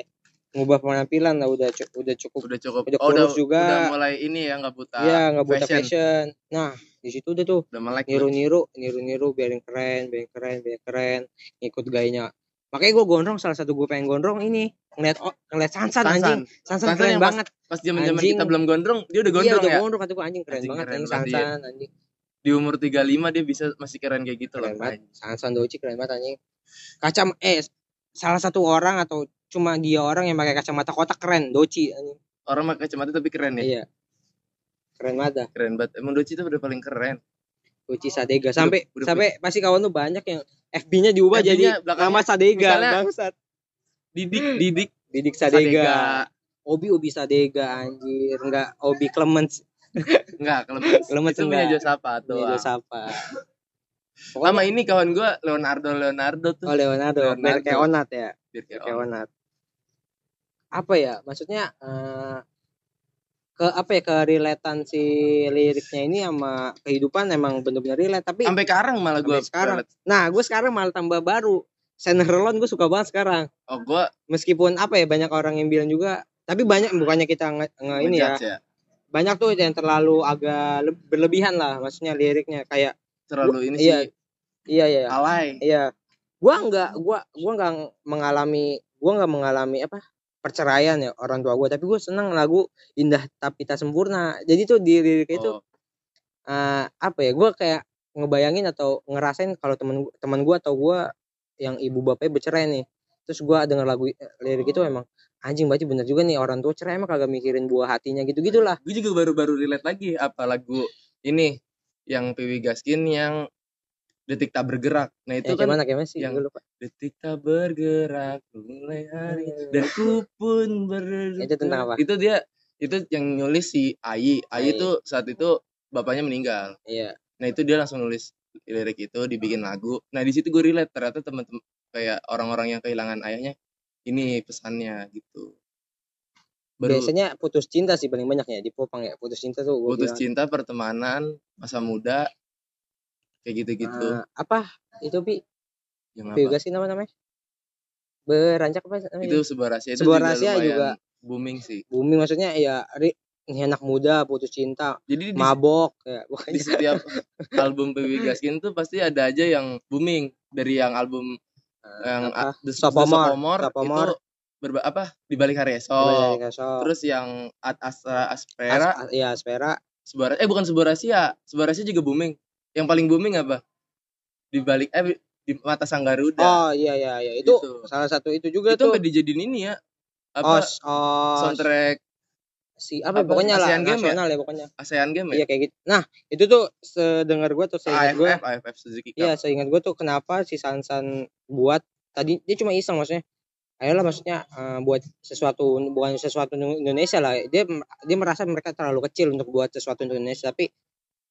ngubah penampilan lah udah udah cukup udah cukup Udah oh, udah, juga. udah mulai ini ya nggak buta ya nggak buta fashion. fashion. nah di situ udah tuh udah melek niru-niru niru-niru biarin keren biarin keren biarin keren ngikut gayanya makanya gue gondrong salah satu gue pengen gondrong ini ngeliat oh, ngeliat Sansan, Sansan. anjing. Sansan Sansan keren banget. pas zaman zaman kita belum gondrong dia udah iya gondrong udah ya? gondrong kata gue anjing keren Anjing banget keren anjing banget Sansan anjing. Di umur 35 dia bisa masih keren kayak gitu loh keren banget Sansan Doci keren banget anjing. Kacam eh salah satu orang atau cuma dia orang yang pakai kacamata kotak keren Doci anjing. Orang pakai kacamata tapi keren ya? Iya. Keren banget keren banget. Emang Doci itu udah paling keren Doci Sadega sampai udah- sampai pasti kawan tuh banyak yang FB-nya diubah jadi FB-nya belakangnya nama Sadega bangsat didik didik Didik Sadega. Sadega. Obi Obi Sadega anjir, enggak Obi Clemens enggak kalau Clemens itu punya enggak. Josapa tuh Ini siapa? sama ini kawan gua Leonardo Leonardo tuh Oh Leonardo, Leonardo. biar kayak Onat ya, biar kayak. Onat. Apa ya? Maksudnya eh, ke apa ya ke relatean si liriknya ini sama kehidupan emang bener-bener relate tapi sampai sekarang malah gua Sampai sekarang. nah gue sekarang malah tambah baru. Senerlon gue suka banget sekarang. Oh gua meskipun apa ya banyak orang yang bilang juga tapi banyak bukannya kita nge, nge- ini ya. Ya? Banyak tuh yang terlalu agak le- berlebihan lah maksudnya liriknya. Kayak terlalu ini iya. sih. iya iya. Alay. Iya. Gua nggak gua gua nggak mengalami gua nggak mengalami apa perceraian ya orang tua gua. Tapi gua seneng lagu indah tapi tak sempurna. Jadi tuh di lirik itu oh, eh, apa ya gua kayak ngebayangin atau ngerasain kalau temen teman gua atau gua yang ibu bapaknya bercerai nih. Terus gua denger lagu eh, lirik itu emang anjing berarti bener juga nih orang tua cerai emang kagak mikirin buah hatinya gitu gitulah gue juga baru-baru relate lagi apa lagu ini yang Piwi Gaskin yang detik tak bergerak. Nah itu eh, kan gimana gimana sih? yang- lupa. Detik tak bergerak mulai hari dan ku pun berdetak Itu tentang apa? itu dia itu yang nulis si Ayi Ayi. Ayi itu saat itu bapaknya meninggal. Iya. Nah itu dia langsung nulis lirik itu dibikin lagu. Nah di situ gue relate ternyata teman-teman kayak orang-orang yang kehilangan ayahnya ini pesannya gitu. Baru biasanya putus cinta sih paling banyak ya di Popang ya putus cinta tuh gua putus bilang. cinta pertemanan masa muda kayak gitu-gitu. Ah, apa? Itu pi. Yang apa? sih nama namanya. Berancak apa namanya? Itu sebuah rahasia itu Sebuah juga rahasia juga. booming sih. Booming maksudnya ya ri, ini anak muda putus cinta jadi di, mabok ya di setiap album PW Gaskin tuh pasti ada aja yang booming. Dari yang album yang apa? The, Sophomore, Sophomore Sophomore. itu berba, apa? Di balik hari esok. Kasau. terus yang Ad Astra As- Aspera. As- ya Aspera. Sebuah eh bukan sebuah rahasia. Sebuah rahasia juga booming yang paling booming apa? Di balik eh di mata sang Garuda. Oh iya iya iya. Itu Gitu. salah satu itu juga itu tuh. sampai dijadiin ini ya. Oh, apa s- oh soundtrack. si apa, apa, pokoknya lah Asian Game ya? nasional ya? pokoknya. ASEAN Game ya? Iya kayak gitu. Nah itu tuh sedengar gue tuh seingat gue AFF Suzuki Cup. Iya, seingat gue tuh kenapa si Sansan buat tadi dia cuma iseng maksudnya. Ayolah maksudnya eh, buat sesuatu bukan sesuatu Indonesia lah. Dia dia merasa mereka terlalu kecil untuk buat sesuatu untuk Indonesia tapi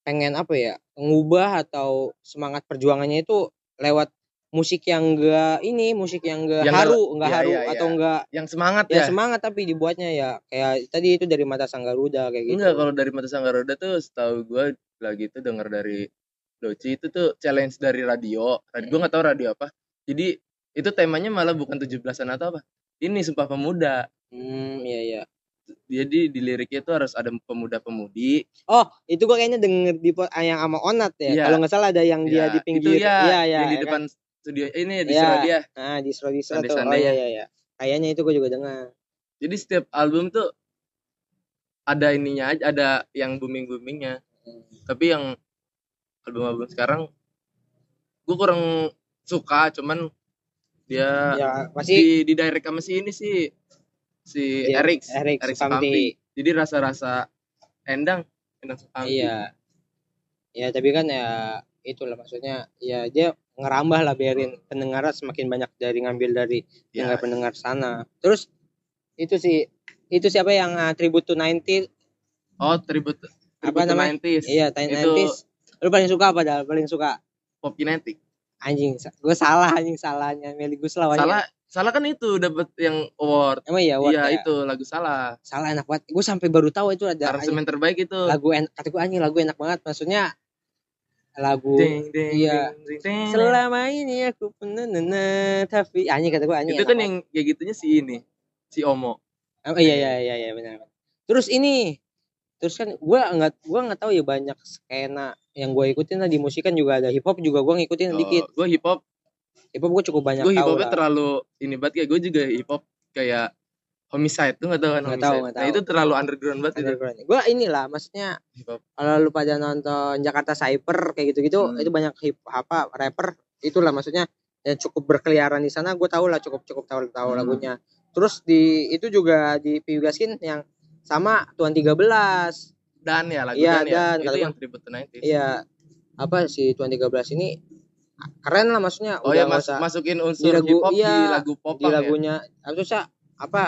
pengen apa ya? ngubah atau semangat perjuangannya itu lewat musik yang enggak ini, musik yang enggak Yang haru, nggak- enggak iya, haru iya, atau iya. enggak yang semangat ya ya, semangat tapi dibuatnya ya kayak tadi itu dari mata sang Garuda kayak gitu. enggak kalau dari mata sang Garuda tuh setahu gue lagi itu dengar dari Doci itu tuh challenge dari radio radio gue nggak tahu radio apa jadi itu temanya malah bukan 17-an atau apa ini sumpah pemuda Hmm, iya iya. Jadi di liriknya itu harus ada pemuda-pemudi Oh, itu gua kayaknya denger di po- yang sama Onat ya. Iya. Kalau nggak salah ada yang dia Ya, di pinggir. itu ya, Iya, iya. yang di ya kan? depan studio ini di Iya. dia Nah, di Sro tuh. Oh iya iya iya. Kayaknya itu gue juga dengar. jadi setiap album tuh ada ininya aja ada yang booming boomingnya tapi yang album-album sekarang gue kurang suka cuman dia Ya, pasti di di direct sama si ini sih si Iya, Erik Erik Sukamti. Jadi rasa-rasa endang endang Sukamti Iya. Ya, tapi kan ya itulah maksudnya ya dia ngerambah lah biarin pendengar semakin banyak dari ngambil dari ya, pendengar-pendengar sana. Terus itu sih itu siapa yang uh, tribute to 90 oh tribute tribute apa to namanya 90s. iya Time Itu 90s lu paling suka apa dah paling suka pop kinetic. anjing gue salah anjing salahnya Meli anjing. Salah salah kan itu dapat yang award. emang iya award Iya ya? itu lagu salah. salah enak banget gue sampai baru tahu itu ada Aransemen terbaik itu. lagu enak kata gue anjing lagu enak banget maksudnya lagu Ding, ding, iya. ding, ding, ding. selama ini aku pernah nana tapi anjing kata gue anjing itu kan yang kayak gitunya si ini si Omo Oh, iya iya iya iya benar. Terus ini terus kan gua nggak gua nggak tahu ya banyak skena yang gue ikutin lah di musik kan juga ada hip hop juga gua ngikutin dikit. gue hip hop Hip hop gue cukup banyak gue hip tahu hopnya lah. terlalu ini banget kayak gue juga hip hop kayak homicide tuh gak tau kan Nggak homicide tahu, nggak nah tahu. itu terlalu underground banget itu Underground. Gua inilah maksudnya kalau lu pada nonton Jakarta Cyber kayak gitu-gitu Hmm. itu banyak hip apa rapper itulah maksudnya yang cukup berkeliaran di sana gue tahu lah cukup cukup tahu tahu Hmm. lagunya. Terus di itu juga di Piu Gaskin yang sama Tuan 13 dan ya lagu Iya, dan ya Dan, itu kata yang tribute to 90s Iya apa si Tuan 13 ini keren lah maksudnya oh ya mas masukin di unsur lagu- hip hop iya, di lagu pop di lagunya. Apa sih apa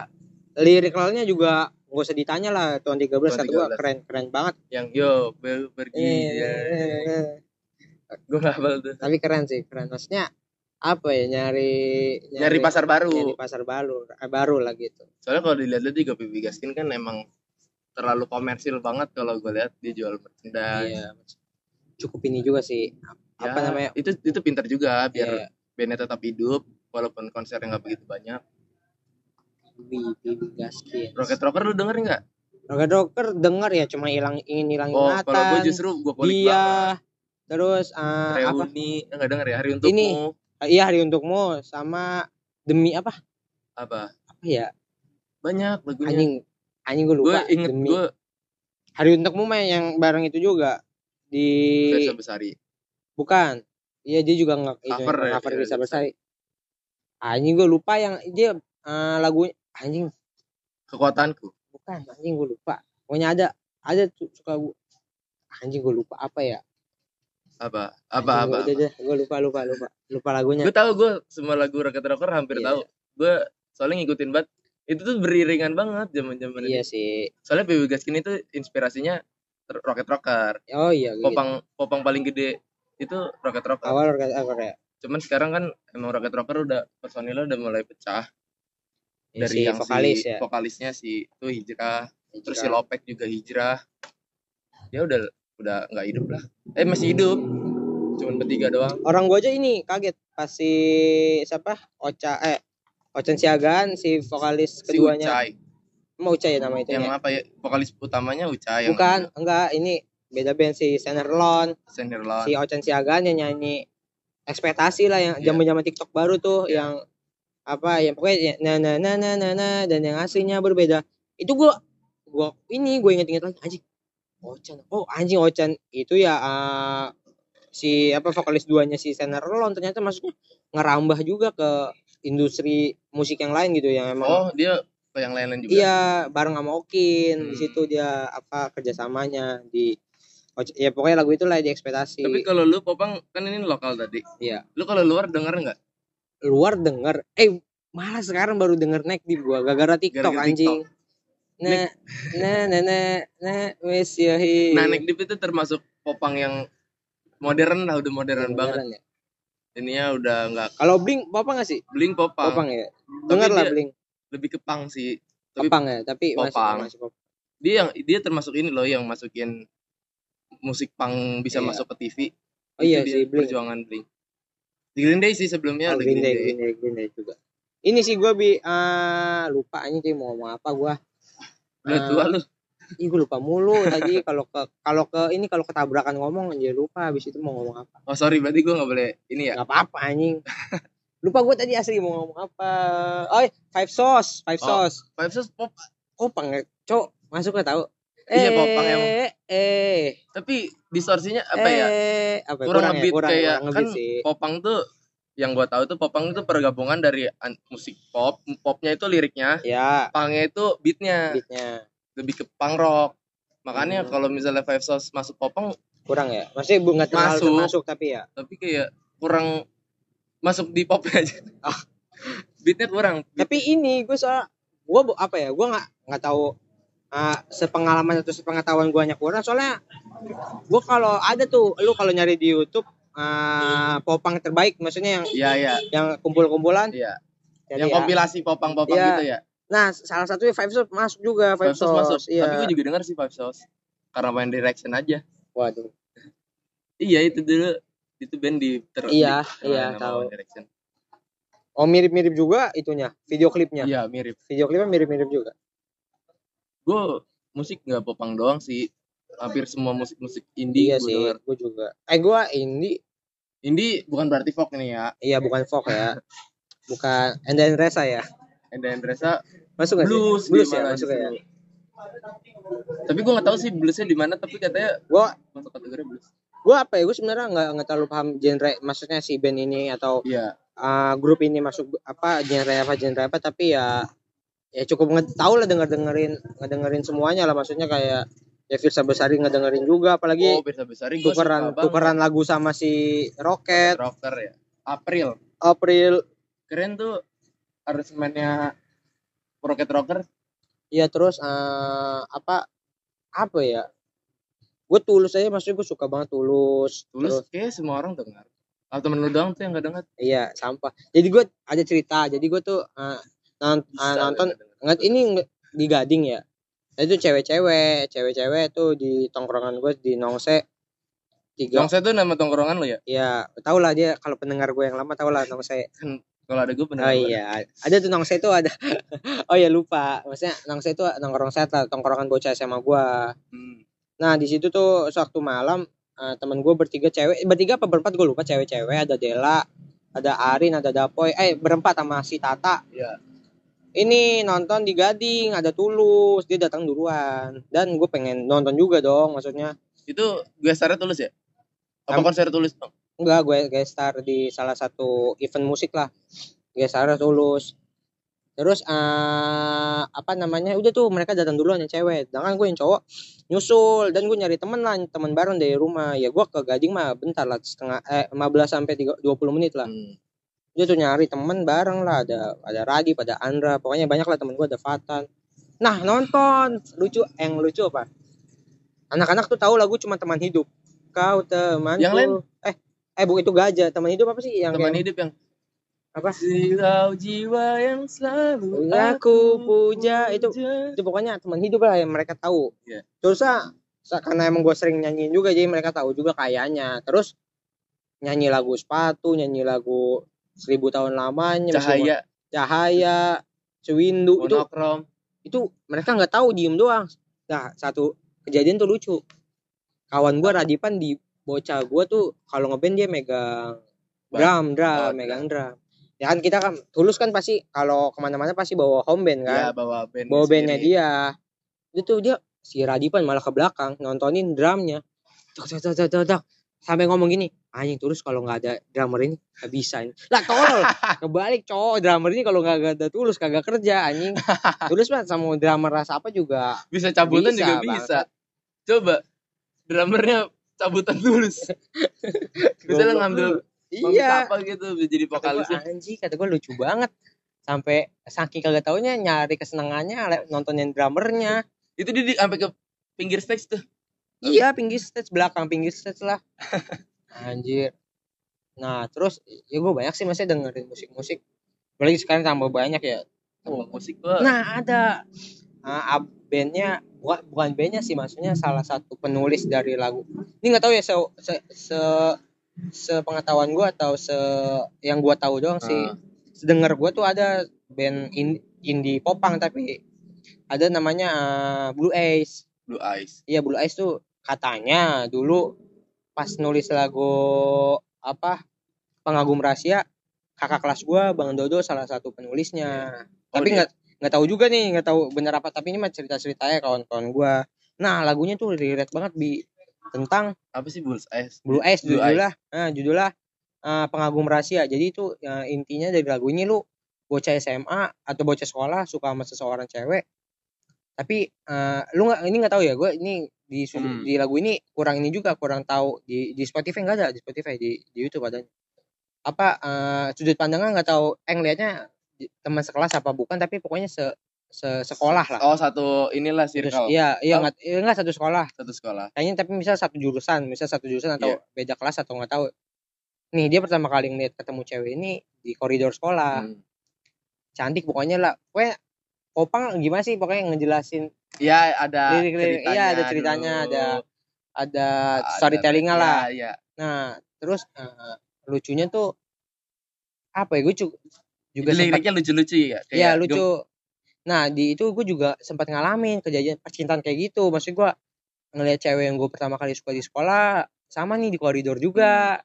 liriknya juga nggak usah ditanya lah Tuan 13 Tuan kata 13. keren keren banget. Yang yo ber- pergi Iya, ya. gue gak hafal tuh. Tapi keren sih keren. Maksudnya apa ya nyari nyari pasar baru. nyari pasar baru eh, baru lah gitu. Soalnya kalau dilihat-lihat juga Pipi Gaskin kan emang terlalu komersil banget kalau gue lihat dia jual merchandise. Iya cukup ini juga sih Ya, apa namanya itu itu pintar juga biar Iya, bandnya tetap hidup walaupun konsernya nggak begitu banyak. Bibi Gaskin Rocket Rocker lu denger nggak? Rocket Rocker denger ya cuma hilang ingin hilang oh ingatan kalau gue justru gue banget. Dia terus apa? Reuni eh, nggak denger ya hari untukmu. Ini. iya hari untukmu sama demi apa? Apa? Apa ya? Banyak lagunya. Anjing anjing gue gue lupa inget demi. gue hari untukmu mah yang bareng itu juga di Versa Besari bukan. Iya dia juga nggak Cover ya, cover iya, bisa iya. bersari anjing gue lupa yang dia eh, lagu anjing. Kekuatanku. Bukan anjing gue lupa. Pokoknya ada ada tuh suka gue anjing gue lupa apa ya. Apa? Apa apa, gue lupa lupa lupa. Lupa lagunya. Gue tahu gue semua lagu Rocket Rocker hampir Iya, tahu. Gue soalnya ngikutin banget. Itu tuh beriringan banget zaman zaman iya itu. sih. Soalnya Baby Gaskin itu inspirasinya Rocket Rocker. Oh iya gitu. popang popang paling gede itu Rocket Rocker. Awal Rocket Rocker ya? Cuman sekarang kan emang Rocket Rocker udah personilnya udah mulai pecah. Ini dari si yang vokalis si ya? vokalisnya si itu hijrah. Terus si Hijrah. Lopek juga hijrah. Ya udah udah nggak hidup lah. Eh masih hidup. Cuman bertiga doang. Orang gua aja ini kaget pas si siapa? Ocha eh Ocen Siagaan si vokalis si keduanya. Ucai. Mau Uca ya nama itu yang apa ya? Vokalis utamanya Ucai. Yang bukan enggak. Ini beda band si Senerlon Senderlon si Ocen Siagaan yang nyanyi ekspektasi lah yang zaman zaman TikTok baru tuh Iya. yang apa yang pokoknya na na na na na na dan yang aslinya berbeda itu gua gua ini gue inget-inget lagi anjing Ocen oh anjing Ocen itu ya eh, si apa vokalis duanya si Senerlon ternyata maksudnya ngerambah juga ke industri musik yang lain gitu yang emang oh dia ke yang lain-lain juga Iya, bareng sama Okin. Di Hmm. situ dia apa kerjasamanya di ya pokoknya lagu itulah di ekspektasi. tapi kalau lu popang kan ini lokal tadi Iya. lu kalau luar denger nggak luar denger eh malah sekarang baru denger naik di gua gara-gara TikTok Gara-gara anjing. Nah, nah, nah, nah, nah, wes ya nah Neck Deep itu termasuk popang yang modern lah udah modern banget Beneran ya? ininya udah nggak Kalau Blink apa nggak sih? bling popang, Popang ya. Dengar lah Blink. lebih ke punk sih tapi Popang ya, tapi Popang. masih pop. dia yang dia termasuk ini loh yang masukin musik punk bisa Iya. masuk ke TV Oh iya Itu si dia Blink. perjuangan Blink di Green Day sih sebelumnya Oh, Green Green Day, Day, Green Day, Green Day juga. Ini sih gua bi ah lupa anjing kayak mau ngomong apa gua. udah tua lu Ih gue lupa mulu tadi kalau ke kalau ke ini kalau ketabrakan ngomong aja lupa habis itu mau ngomong apa. oh sorry berarti gue nggak boleh ini ya Gak apa-apa anjing. lupa gue tadi asli mau ngomong apa. Oh, Five Sauce, Five Oh. Sauce. Five Sauce pop Kopang ya, Cok. Masuk gak tahu? Iya, popang yang- Eh, eh, tapi distorsinya apa ya eh, apa ya? kurang ya, kurang, kayak kurang kan sih. popang tuh yang gua tahu tuh popang itu pergabungan dari an- musik pop popnya itu liriknya Ya, pangnya itu beatnya beatnya lebih ke punk rock makanya Hmm. kalau misalnya Five Sauce masuk popang kurang ya. Maksudnya bu nggak terlalu Masuk. termasuk tapi ya. tapi kayak kurang masuk di popnya aja beatnya kurang Tapi ini gue soal gue apa ya? Gue nggak nggak tahu ah, sepengalaman atau sepengetahuan gua hanya kurang soalnya gua kalau ada tuh lu kalau nyari di YouTube ah, popang terbaik maksudnya yang Iya iya yang kumpul-kumpulan iya. jadi Yang ya. kompilasi popang-popang Iya. gitu ya. nah salah satunya Five Sauce masuk juga Five, Five Sauce masuk. iya Tapi gue juga denger sih Five Sauce. Karena main direction aja. waduh Iya itu dulu itu band di ter Iya, di- iya, nama tahu. Direction. oh mirip-mirip juga itunya video klipnya Iya mirip. video klipnya mirip-mirip juga Gue musik nggak popang doang sih. Hampir semua musik-musik indie iya gue sih denger. gue juga eh gua ini Indie bukan berarti folk nih ya. iya bukan folk ya bukan Enda Resa ya And then Resa masuk nggak sih? blues, blues dia ya masuk ya Tapi gue nggak tahu sih bluesnya di mana. Tapi katanya gua masuk kategori blues. gua apa ya gue sebenarnya nggak nggak terlalu paham genre maksudnya si band ini atau Iya. uh, grup ini masuk apa genre apa genre apa tapi ya ya cukup tahu lah denger dengerin ngedengerin semuanya lah maksudnya kayak ya Firsa Besari ngedengerin juga apalagi Oh, besar besarin gue tukeran tukeran lagu sama si Rocket rocker ya. April. April Keren tuh aransemennya Rocket Rocker. ya terus uh, apa apa ya gue tulus aja maksudnya gue suka banget tulus Tulus kayak semua orang dengar. Atau temen lu doang tuh yang gak dengar. iya sampah jadi gue ada cerita jadi gue tuh uh, non- uh, nonton nggak ini di Gading ya? Nah, itu cewek-cewek cewek-cewek tuh di tongkrongan gue di Nongse tiga. Nongse tuh nama tongkrongan lu ya? ya tau lah dia kalau pendengar gue yang lama tau lah Nongse. Kalau ada gue oh bener iya ada. tuh Nongse itu ada oh ya lupa. Maksudnya Nongse itu nongkrong lah tongkrongan bocah sama gue Hmm. nah di situ tuh sewaktu malam eh, temen gue bertiga cewek bertiga apa berempat? Gue lupa cewek-cewek ada Dela ada Arin ada Dapoy eh berempat sama si Tata. Iya. Ini nonton di Gading ada Tulus dia datang duluan. Dan gue pengen nonton juga dong maksudnya. Itu gue starnya tulus ya? Apa Am- konser tulus dong? enggak gue guest star di salah satu event musik lah. Guest star Tulus. Terus eh apa namanya udah tuh mereka datang duluan yang cewek. Sedangkan gue yang cowok nyusul dan gue nyari temen lah temen bareng dari rumah. Ya gue ke Gading mah bentar lah setengah eh 15 sampai 30 20 menit lah. Hmm. Dia tuh nyari temen bareng lah ada ada Radip ada Andra pokoknya banyak lah temen gue ada Fatan. Nah nonton lucu yang lucu apa? Anak-anak tuh tahu lagu cuma teman hidup. Kau temanku. Yang lain? eh eh bu itu gajah. Teman hidup apa sih yang Teman yang- hidup yang? Apa? Silau jiwa yang selalu Aku puja, itu- itu pokoknya teman hidup lah yang mereka tahu. Iya. terus ah, karena emang gue sering nyanyiin juga jadi mereka tahu juga kayaknya. Terus nyanyi lagu sepatu nyanyi lagu seribu tahun lamanya Cahaya. cahaya sewindu itu monokrom. itu mereka nggak tahu diem doang. Nah satu kejadian tuh lucu. Kawan gua Radipan di bocah gua tuh kalau ngeband dia megang drum drum Oh, megang drum. ya kan kita kan tulus kan pasti kalau ke mana-mana pasti bawa home band kan. Ya bawa band. bawa bandnya dia. Itu dia si Radipan malah ke belakang nontonin drumnya. Tok tok tok, tok. Sampai ngomong gini anjing tulus kalau nggak ada drummer ini nggak bisa ini lah tolol kebalik cowok drummer ini kalau nggak ada tulus kagak kerja anjing tulus mah sama drummer rasa apa juga Bisa cabutan Bisa, juga bisa. Coba drummernya cabutan tulus. Bisa Goblok ngambil iya apa gitu jadi vokalisnya. anjing kata gue lucu banget sampai saking kagak taunya nyari kesenangannya nontonin drummernya Itu dia di, sampai ke pinggir stage tuh. Iya pinggir stage belakang pinggir stage lah. Anjir. Nah terus ya gue banyak sih masih dengerin musik-musik. Apalagi sekarang tambah banyak ya. Oh, musik gua. Nah ada nah, ab- bandnya bukan bukan bandnya sih maksudnya salah satu penulis dari lagu. Ini nggak tahu ya se, se, se sepengetahuan gue atau se yang gue tahu doang sih. Ah. Sedengar gue tuh ada band in- indie popang tapi ada namanya eh, Blue Ace. Blue Eyes. Iya Blue Eyes tuh katanya dulu pas nulis lagu apa pengagum rahasia kakak kelas gua Bang Dodo salah satu penulisnya. Oh, tapi nggak nggak tahu juga nih nggak tahu bener apa tapi ini mah cerita ceritanya kawan-kawan gua. Nah lagunya tuh relate banget bi tentang Apa sih Blue Eyes? Blue Eyes judulnya nah, judulnya eh, pengagum rahasia. Jadi itu eh, intinya dari lagu ini lu bocah SMA atau bocah sekolah suka sama seseorang cewek tapi eh, lu nggak ini nggak tahu ya gue ini di Hmm. di lagu ini kurang ini juga kurang tahu. Di di Spotify nggak ada di Spotify di di YouTube ada. Apa eh, sudut pandangnya nggak tahu. Eh ngelihatnya di- teman sekelas apa bukan tapi pokoknya se se sekolah lah. Oh satu inilah Terus, circle. iya iya Oh. nggak iya, nggak satu sekolah. Satu sekolah. Kayaknya tapi misal satu jurusan misal satu jurusan atau Iya. beda kelas atau nggak tahu. Nih dia pertama kali ngeliat ketemu cewek ini di koridor sekolah. Hmm. cantik pokoknya lah. Pokoknya Kopang gimana sih pokoknya ngejelasin ya ada Lirik-lirik, iya, ada ceritanya, dulu. ada- ada storytellingnya ya, lah iya nah terus eh, lucunya tuh apa ya gue juga liriknya lucu-lucu ya kayak Iya lucu. Nah di itu gue juga sempat ngalamin kejadian percintaan kayak gitu. Maksud gue ngelihat cewek yang gue pertama kali suka di sekolah sama nih di koridor juga.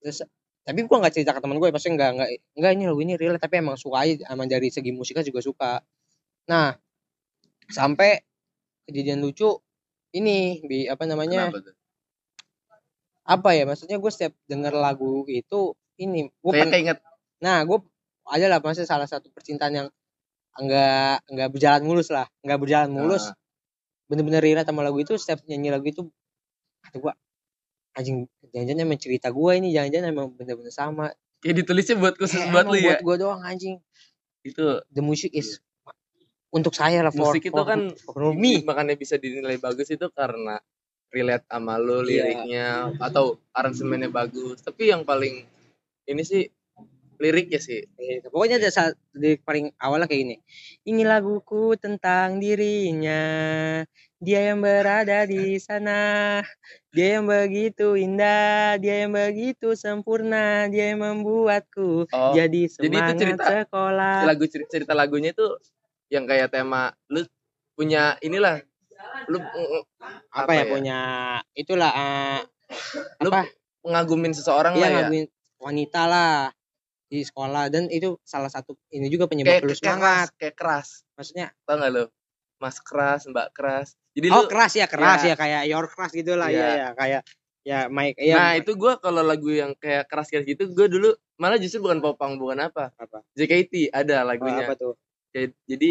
Terus tapi gue nggak cerita ke teman gue, pasti nggak nggak nggak ini lagu ini real tapi emang suka aja, emang dari segi musiknya juga suka. Nah sampai kejadian lucu ini bi apa namanya apa ya maksudnya gue setiap denger lagu itu ini gue kayak keinget Nah, gue ada lah maksudnya salah satu percintaan yang enggak enggak berjalan mulus lah, enggak berjalan mulus. Ah. Bener-bener relate sama lagu itu, setiap nyanyi lagu itu kata gue anjing jangan-jangan emang cerita gue ini jangan-jangan emang bener-bener sama. kayak ditulisnya buat khusus Kayak buat lu ya buat gue doang anjing. itu The music is untuk saya lah for, musik itu for- kan for me. makanya bisa dinilai bagus itu karena relate sama lu Iya. liriknya atau aransemennya bagus tapi yang paling ini sih liriknya sih Eh, Pokoknya ada saat di paling awalnya kayak gini. Ini laguku tentang dirinya. Dia yang berada di sana. Dia yang begitu indah, dia yang begitu sempurna, dia yang membuatku oh jadi jadi itu semangat cerita- sekolah. lagu cerita, cerita lagunya itu yang kayak tema lu punya inilah lu apa, ya, punya itulah eh, Lu apa? ngagumin seseorang Iya lah ya? ngaguin wanita lah di sekolah dan itu salah satu ini juga penyebab kayak, lu kayak semangat. keras kayak keras. Maksudnya? Tau gak lu? Mas keras mbak keras. Jadi oh lu keras ya keras Iya. ya kayak your keras gitu lah Iya. ya ya kayak ya Mike ya nah itu gua kalau lagu yang kayak keras keras gitu gue dulu malah justru bukan popang bukan apa. Apa? JKT ada Oh, lagunya apa tuh Kayak- jadi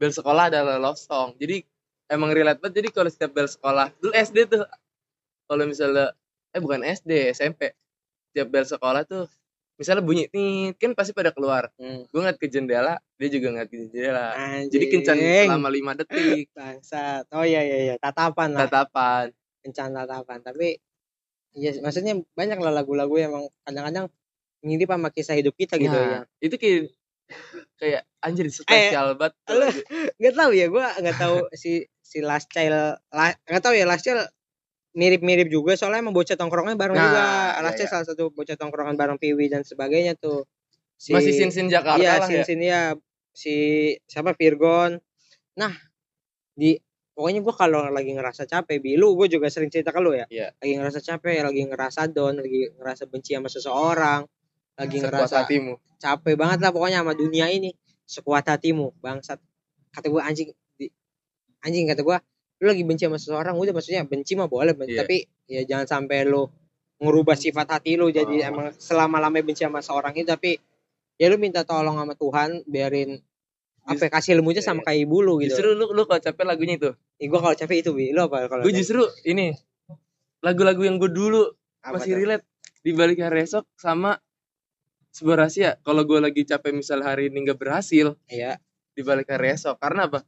bel sekolah adalah love song. Jadi emang relate banget. Jadi kalau setiap bel sekolah dulu SD tuh. Kalau misalnya eh bukan SD SMP setiap bel sekolah tuh misalnya bunyi nih kan pasti pada keluar. Hmm. gue ngeliat ke jendela dia juga ngeliat ke jendela. Anjing. jadi kencan selama lima detik. Bangsat. Oh iya iya iya. Tatapan lah. Tatapan. Kencan tatapan. Tapi ya maksudnya banyak lah lagu-lagu yang emang kadang-kadang mirip sama kisah hidup kita gitu ya. Nah, itu kayak kayak anjir spesial banget tuh lu- lagu. nggak tahu ya gua nggak tahu si si last child la- nggak tahu ya last child mirip-mirip juga soalnya emang bocah tongkrongan bareng Nah, juga. iya, last child iya. salah satu bocah tongkrongan bareng Piwi dan sebagainya tuh. Si, masih sin sin Jakarta iya lah sin ya? Sin ya si siapa Virgon. Nah di pokoknya gua kalau lagi ngerasa capek bi lu gue juga sering cerita ke lu ya. Iya. lagi ngerasa capek lagi ngerasa down lagi ngerasa benci sama seseorang lagi sekuat ngerasa hatimu capek banget lah pokoknya sama dunia ini sekuat hatimu bangsat kata gua anjing di, anjing kata gua lu lagi benci sama seseorang udah maksudnya benci mah boleh benci, Iya. tapi ya jangan sampai lu ngerubah sifat hati lu jadi Oh. emang selama lamanya benci sama seorang itu tapi ya lu minta tolong sama Tuhan biarin apa kasih ilmunya sama kayak ibu lu gitu. justru lu lu kalau capek lagunya itu Ih, gua kalau capek itu bi, lu apa kalau? gue justru ini lagu-lagu yang gue dulu apa masih tuh? relate di balik hari esok sama sebuah rahasia kalau gue lagi capek misal hari ini nggak berhasil Iya. di balik hari esok karena apa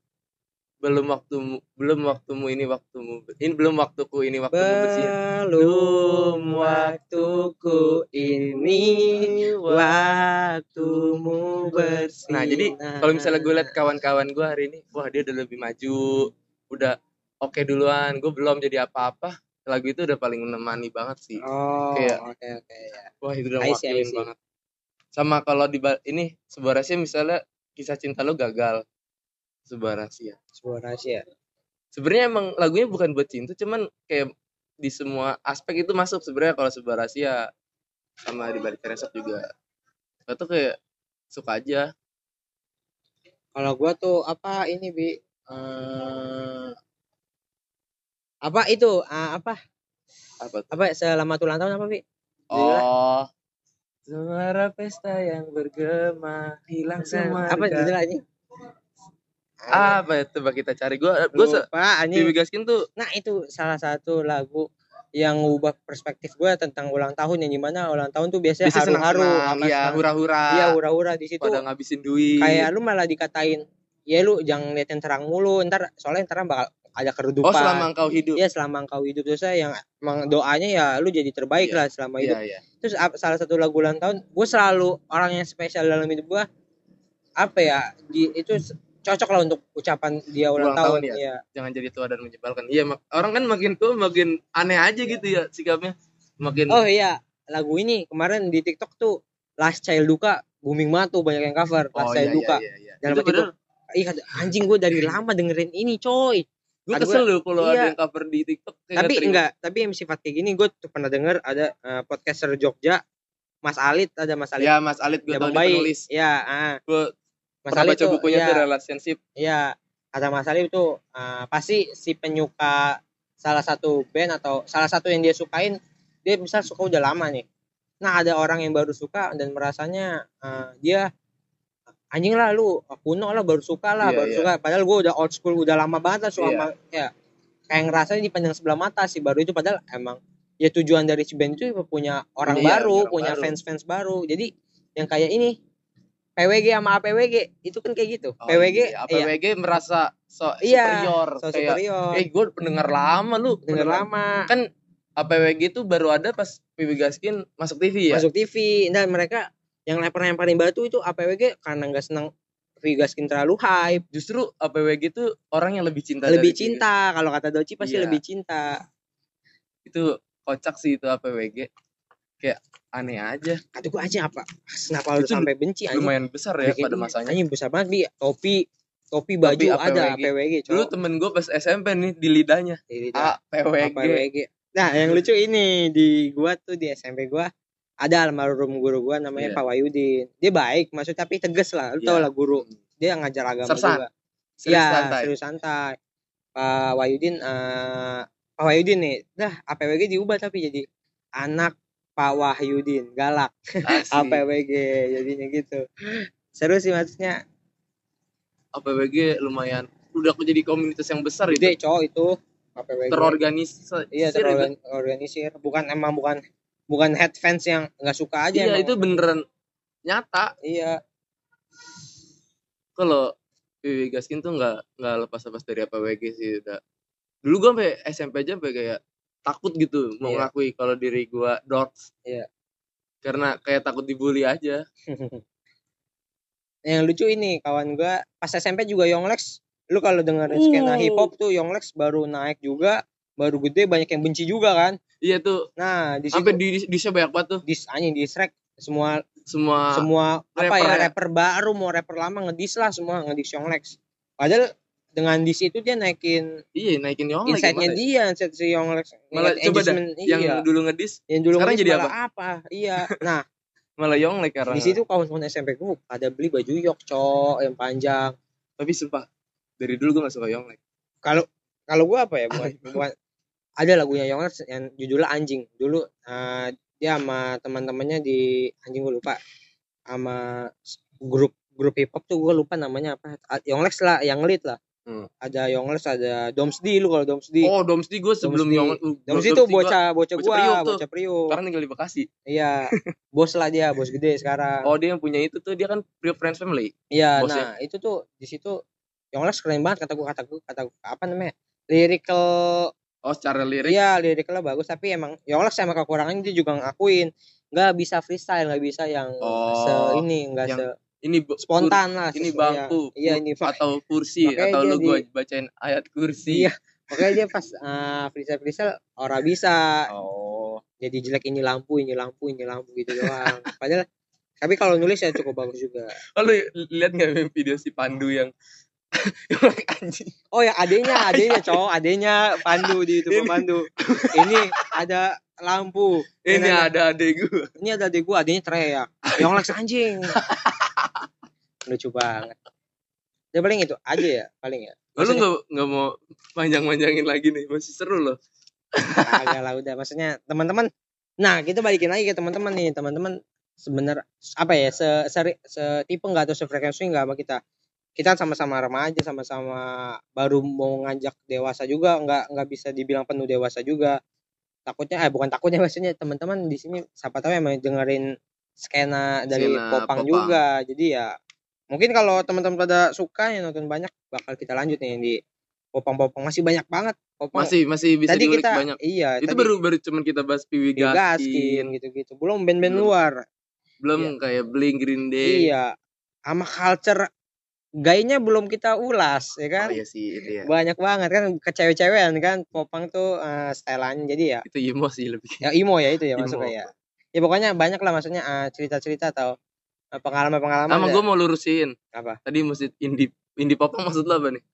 belum waktumu belum waktumu ini waktumu ini belum waktuku ini waktumu bersih Belum waktuku ini waktumu bersih. Nah, jadi kalau misalnya gue liat kawan-kawan gue hari ini wah dia udah lebih maju udah oke duluan gue belum jadi apa-apa lagu itu udah paling menemani banget sih Oh, Kayak- oke oke ya. wah itu udah wakilin banget sama kalau di ini sebuah rahasia misalnya kisah cinta lo gagal sebuah rahasia Sebuah rahasia. sebenarnya emang lagunya bukan buat cinta cuman kayak di semua aspek itu masuk sebenarnya kalau sebuah rahasia sama di balik resep juga itu kayak suka aja Kalau gua tuh apa ini bi? Eh, apa itu? Ah, apa? apa tuh? Apa selamat ulang tahun apa bi? oh suara pesta yang bergema hilang semua apa judulnya ini? apa ya coba kita cari? Gua gua Lupa. Bibi Gaskin tuh Nah itu salah satu lagu yang ngubah perspektif gue tentang ulang tahun yang di mana ulang tahun tuh biasanya biasa haru-haru iya hura-hura. Iya hura-hura di situ. Pada ngabisin duit. Kayak lu malah dikatain ya lu jangan lihat yang terang mulu ntar soalnya ntar bakal ada keredupan Oh, selama engkau hidup. Iya selama engkau hidup terus yang emang doanya ya lu jadi terbaik Iya. lah selama hidup Iya, iya. terus salah satu lagu ulang tahun gue selalu orang yang spesial dalam hidup gue apa ya di, itu cocok lah untuk ucapan dia ulang, Ulang tahun, tahun ya? Iya. Jangan jadi tua dan menyebalkan. Iya, mak- orang kan makin tua makin aneh aja gitu ya sikapnya. Makin oh iya lagu ini kemarin di TikTok tuh Last Child Duka booming banget tuh banyak yang cover Last Oh, Child iya, Duka iya, iya. Dalam Itu arti padahal Ih, kata, anjing gue dari lama dengerin ini coy gue kesel loh kalau iya. ada yang cover di TikTok tapi enggak tapi yang sifat kayak gini gue tuh pernah denger ada eh, podcaster Jogja Mas Alit ada Mas Alit Ya, Mas Alit gue dia Bayi. penulis. ya ah. Gue Mas pernah Alit baca tuh, bukunya ya, tuh relationship. ya kata Mas Alit itu eh, pasti si penyuka salah satu band atau salah satu yang dia sukain dia bisa suka udah lama nih nah ada orang yang baru suka dan merasanya eh, dia anjing lah lu kuno lah baru suka lah Iya, baru iya. suka padahal gue udah old school udah lama banget lah suka Iya. sama- ya kayak ngerasa dipandang sebelah mata sih baru itu padahal emang ya tujuan dari si band itu punya orang Iya, baru orang punya baru. fans-fans baru jadi yang kayak ini PWG sama APWG itu kan kayak gitu Oh, PWG iya. iya, APWG merasa so Iya, superior so kayak superior eh gue pendengar lama lu pendengar- lama kan APWG itu baru ada pas PB Gaskin masuk TV ya masuk TV dan mereka yang lempar-lemparin batu itu APWG karena nggak senang Vigaskin terlalu hype. Justru APWG itu orang yang lebih cinta lebih cinta kalau kata Doci pasti Iya. lebih cinta. Itu kocak sih itu APWG kayak aneh aja. Kata gue aja apa? Kenapa lu sampai benci anjing? lumayan besar ya Bikin- pada masanya. anjing besar banget bi. Topi topi baju ada APWG. APWG dulu cowok. Temen gue pas SMP nih di lidahnya. Di lidah. APWG APWG nah yang lucu ini di gua tuh di SMP gua ada almarhum guru gua namanya Iya. Pak Wayudin dia baik maksud tapi tegas lah lu tau Iya. lah guru dia ngajar agama Sersan. juga Serius Iya, santai. serius santai. Pak Wahyudin eh Pak Wahyudin nih, dah APWG diubah tapi jadi anak Pak Wahyudin, galak. APWG jadinya gitu. Seru sih maksudnya. APWG lumayan udah jadi komunitas yang besar Gede cowok itu APWG. terorganisir Iya, terorganisir. Bukan emang bukan bukan head fans yang nggak suka aja iya emang. itu beneran nyata. Iya, kalau PW Gaskin tuh nggak nggak lepas-lepas dari APWG sih udah. Dulu gue sampai SMP aja sampai kayak takut gitu mau Iya. ngakui kalau diri gue dorks Iya. karena kayak takut dibully aja. Yang lucu ini kawan gua pas SMP juga Yonglex lu kalau dengerin skena hip hop tuh Yonglex baru naik juga baru gede banyak yang benci juga kan? Iya tuh. Nah di situ sampai di di banyak banget tuh. Dis anjing di Shrek semua semua semua apa rapper ya? ya? rapper baru mau rapper lama ngedis lah semua ngedis Yonglex padahal dengan dis itu dia naikin iya naikin Yonglek insight-nya ya? dia insight si Yonglex malah coba dah yang iya. dulu ngedis yang dulu sekarang ngedis jadi malah apa? iya. Nah malah Yonglek karena di situ kawan-kawan SMP gue pada beli baju yok cok yang panjang. Tapi sumpah dari dulu gue gak suka Yonglek kalau kalau gue apa ya bukan, bukan ada lagunya Yonglex yang judulnya anjing. Dulu eh, dia sama teman-temannya di anjing gue lupa. Sama grup grup hip hop tuh gue lupa namanya apa. Yonglex lah yang lead lah. Hmm. ada Yonglex ada Domsdi lu kalau Domsdi oh Domsdi gue sebelum uh, Domsdi tuh gua bocah bocah bocah gua Priuk bocah Priuk. Sekarang tinggal di Bekasi. Iya bos lah dia bos gede sekarang. Oh dia yang punya itu tuh dia kan Priok Friends Family iya nah itu tuh di situ Yonglex keren banget kata gua kata gua kata gua, apa namanya lyrical oh secara lirik? Iya liriknya bagus tapi emang Yonglex sama kekurangannya dia juga ngakuin. Nggak bisa freestyle nggak bisa yang Oh, se ini nggak se ini spontan lah ini bangku iya ini atau kursi atau lu gua bacain ayat kursi. Iya. makanya dia pas uh, freestyle freestyle ora bisa. Oh. Jadi jelek ini lampu ini lampu ini lampu gitu doang. Padahal tapi kalau nulis ya cukup bagus juga. Oh, lu lihat nggak video si Pandu yang anjing. Oh ya adenya adenya cowok adenya Pandu di YouTube Ini. Pandu. Ini ada lampu. Ini ada ada adek gua. Ini ada adek gua adenya teriak. Yonglex anjing. Lucu banget. Ya paling itu aja ya paling ya. Oh, lu nggak nggak mau panjang-panjangin lagi nih masih seru loh. Agak lah udah. Maksudnya teman-teman nah kita balikin lagi ke teman-teman nih. Teman-teman sebenarnya apa ya se, se, setipe nggak atau sefrekuensi nggak sama kita kita sama-sama remaja sama-sama baru mau ngajak dewasa juga nggak nggak bisa dibilang penuh dewasa juga. Takutnya eh bukan takutnya maksudnya teman-teman di sini siapa tahu emang dengerin skena dari Skena popang popang. juga. Jadi ya mungkin kalau teman-teman pada suka yang nonton banyak bakal kita lanjut nih di popang-popang. Masih banyak banget popang. Masih masih bisa tadi kita banyak. iya Itu tadi baru baru cuman kita bahas Piwi Gaskin gitu-gitu. Belum band-band luar. Belum kayak Blink Green Day. iya. Sama culture gayanya belum kita ulas ya kan Oh iya sih itu ya. banyak banget kan kecewe-cewean kan popang tuh eh, styleannya jadi ya Itu emo sih lebih. ya emo ya itu ya Emo. masuknya ya ya pokoknya banyak lah maksudnya eh, cerita-cerita atau eh, pengalaman-pengalaman Sama ya. gue mau lurusin. apa Tadi musik indie indie popang maksud lo apa nih?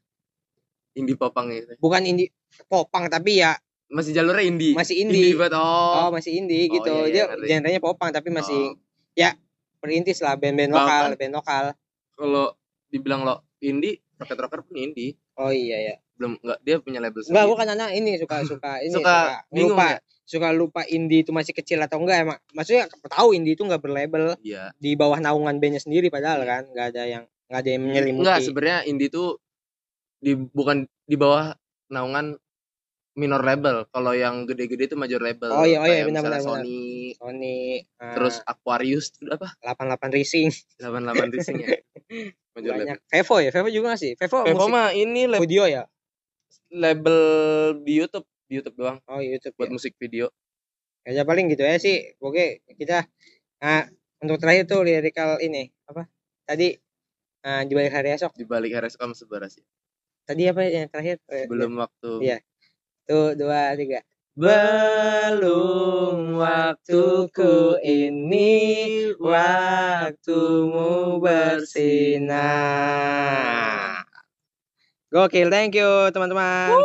Indie popang itu. bukan indie popang tapi ya Masih jalurnya indie. masih indie, banget. oh Oh. masih indie Oh, gitu iya, iya, dia genrenya popang tapi masih Oh. perintis lah band-band lokal band lokal Kalau dibilang lo indie, Rocket Rocker pun indie. oh iya ya Belum enggak dia punya label enggak sendiri. bukan anak ini suka suka ini Suka bingung lupa ya? suka lupa indie itu masih kecil atau enggak emang maksudnya tahu indie itu enggak berlabel Iya. di bawah naungan bandnya sendiri padahal kan nggak ada yang nggak ada yang menyelimuti Enggak, sebenarnya indie tuh di bukan di bawah naungan minor label. Kalau yang gede-gede itu major label. Oh iya, oh iya, Kayak benar, misalnya benar, benar. Sony, Sony eh, terus Aquarius itu apa? 88 Racing 88 Racing ya. Major label. banyak Vevo ya Vevo juga sih Vevo, Vevo musik mah ini lab- video ya label di YouTube, di YouTube doang oh YouTube buat ya. musik video. ya paling gitu ya sih oke kita nah, untuk terakhir tuh lirikal ini apa tadi eh, di balik hari esok Di balik RSK sama Sebaras ya. tadi apa yang terakhir Eh, Belum waktu. Iya. Tuh dua tiga Belum waktuku ini waktumu bersinar. Gokil, thank you teman-teman.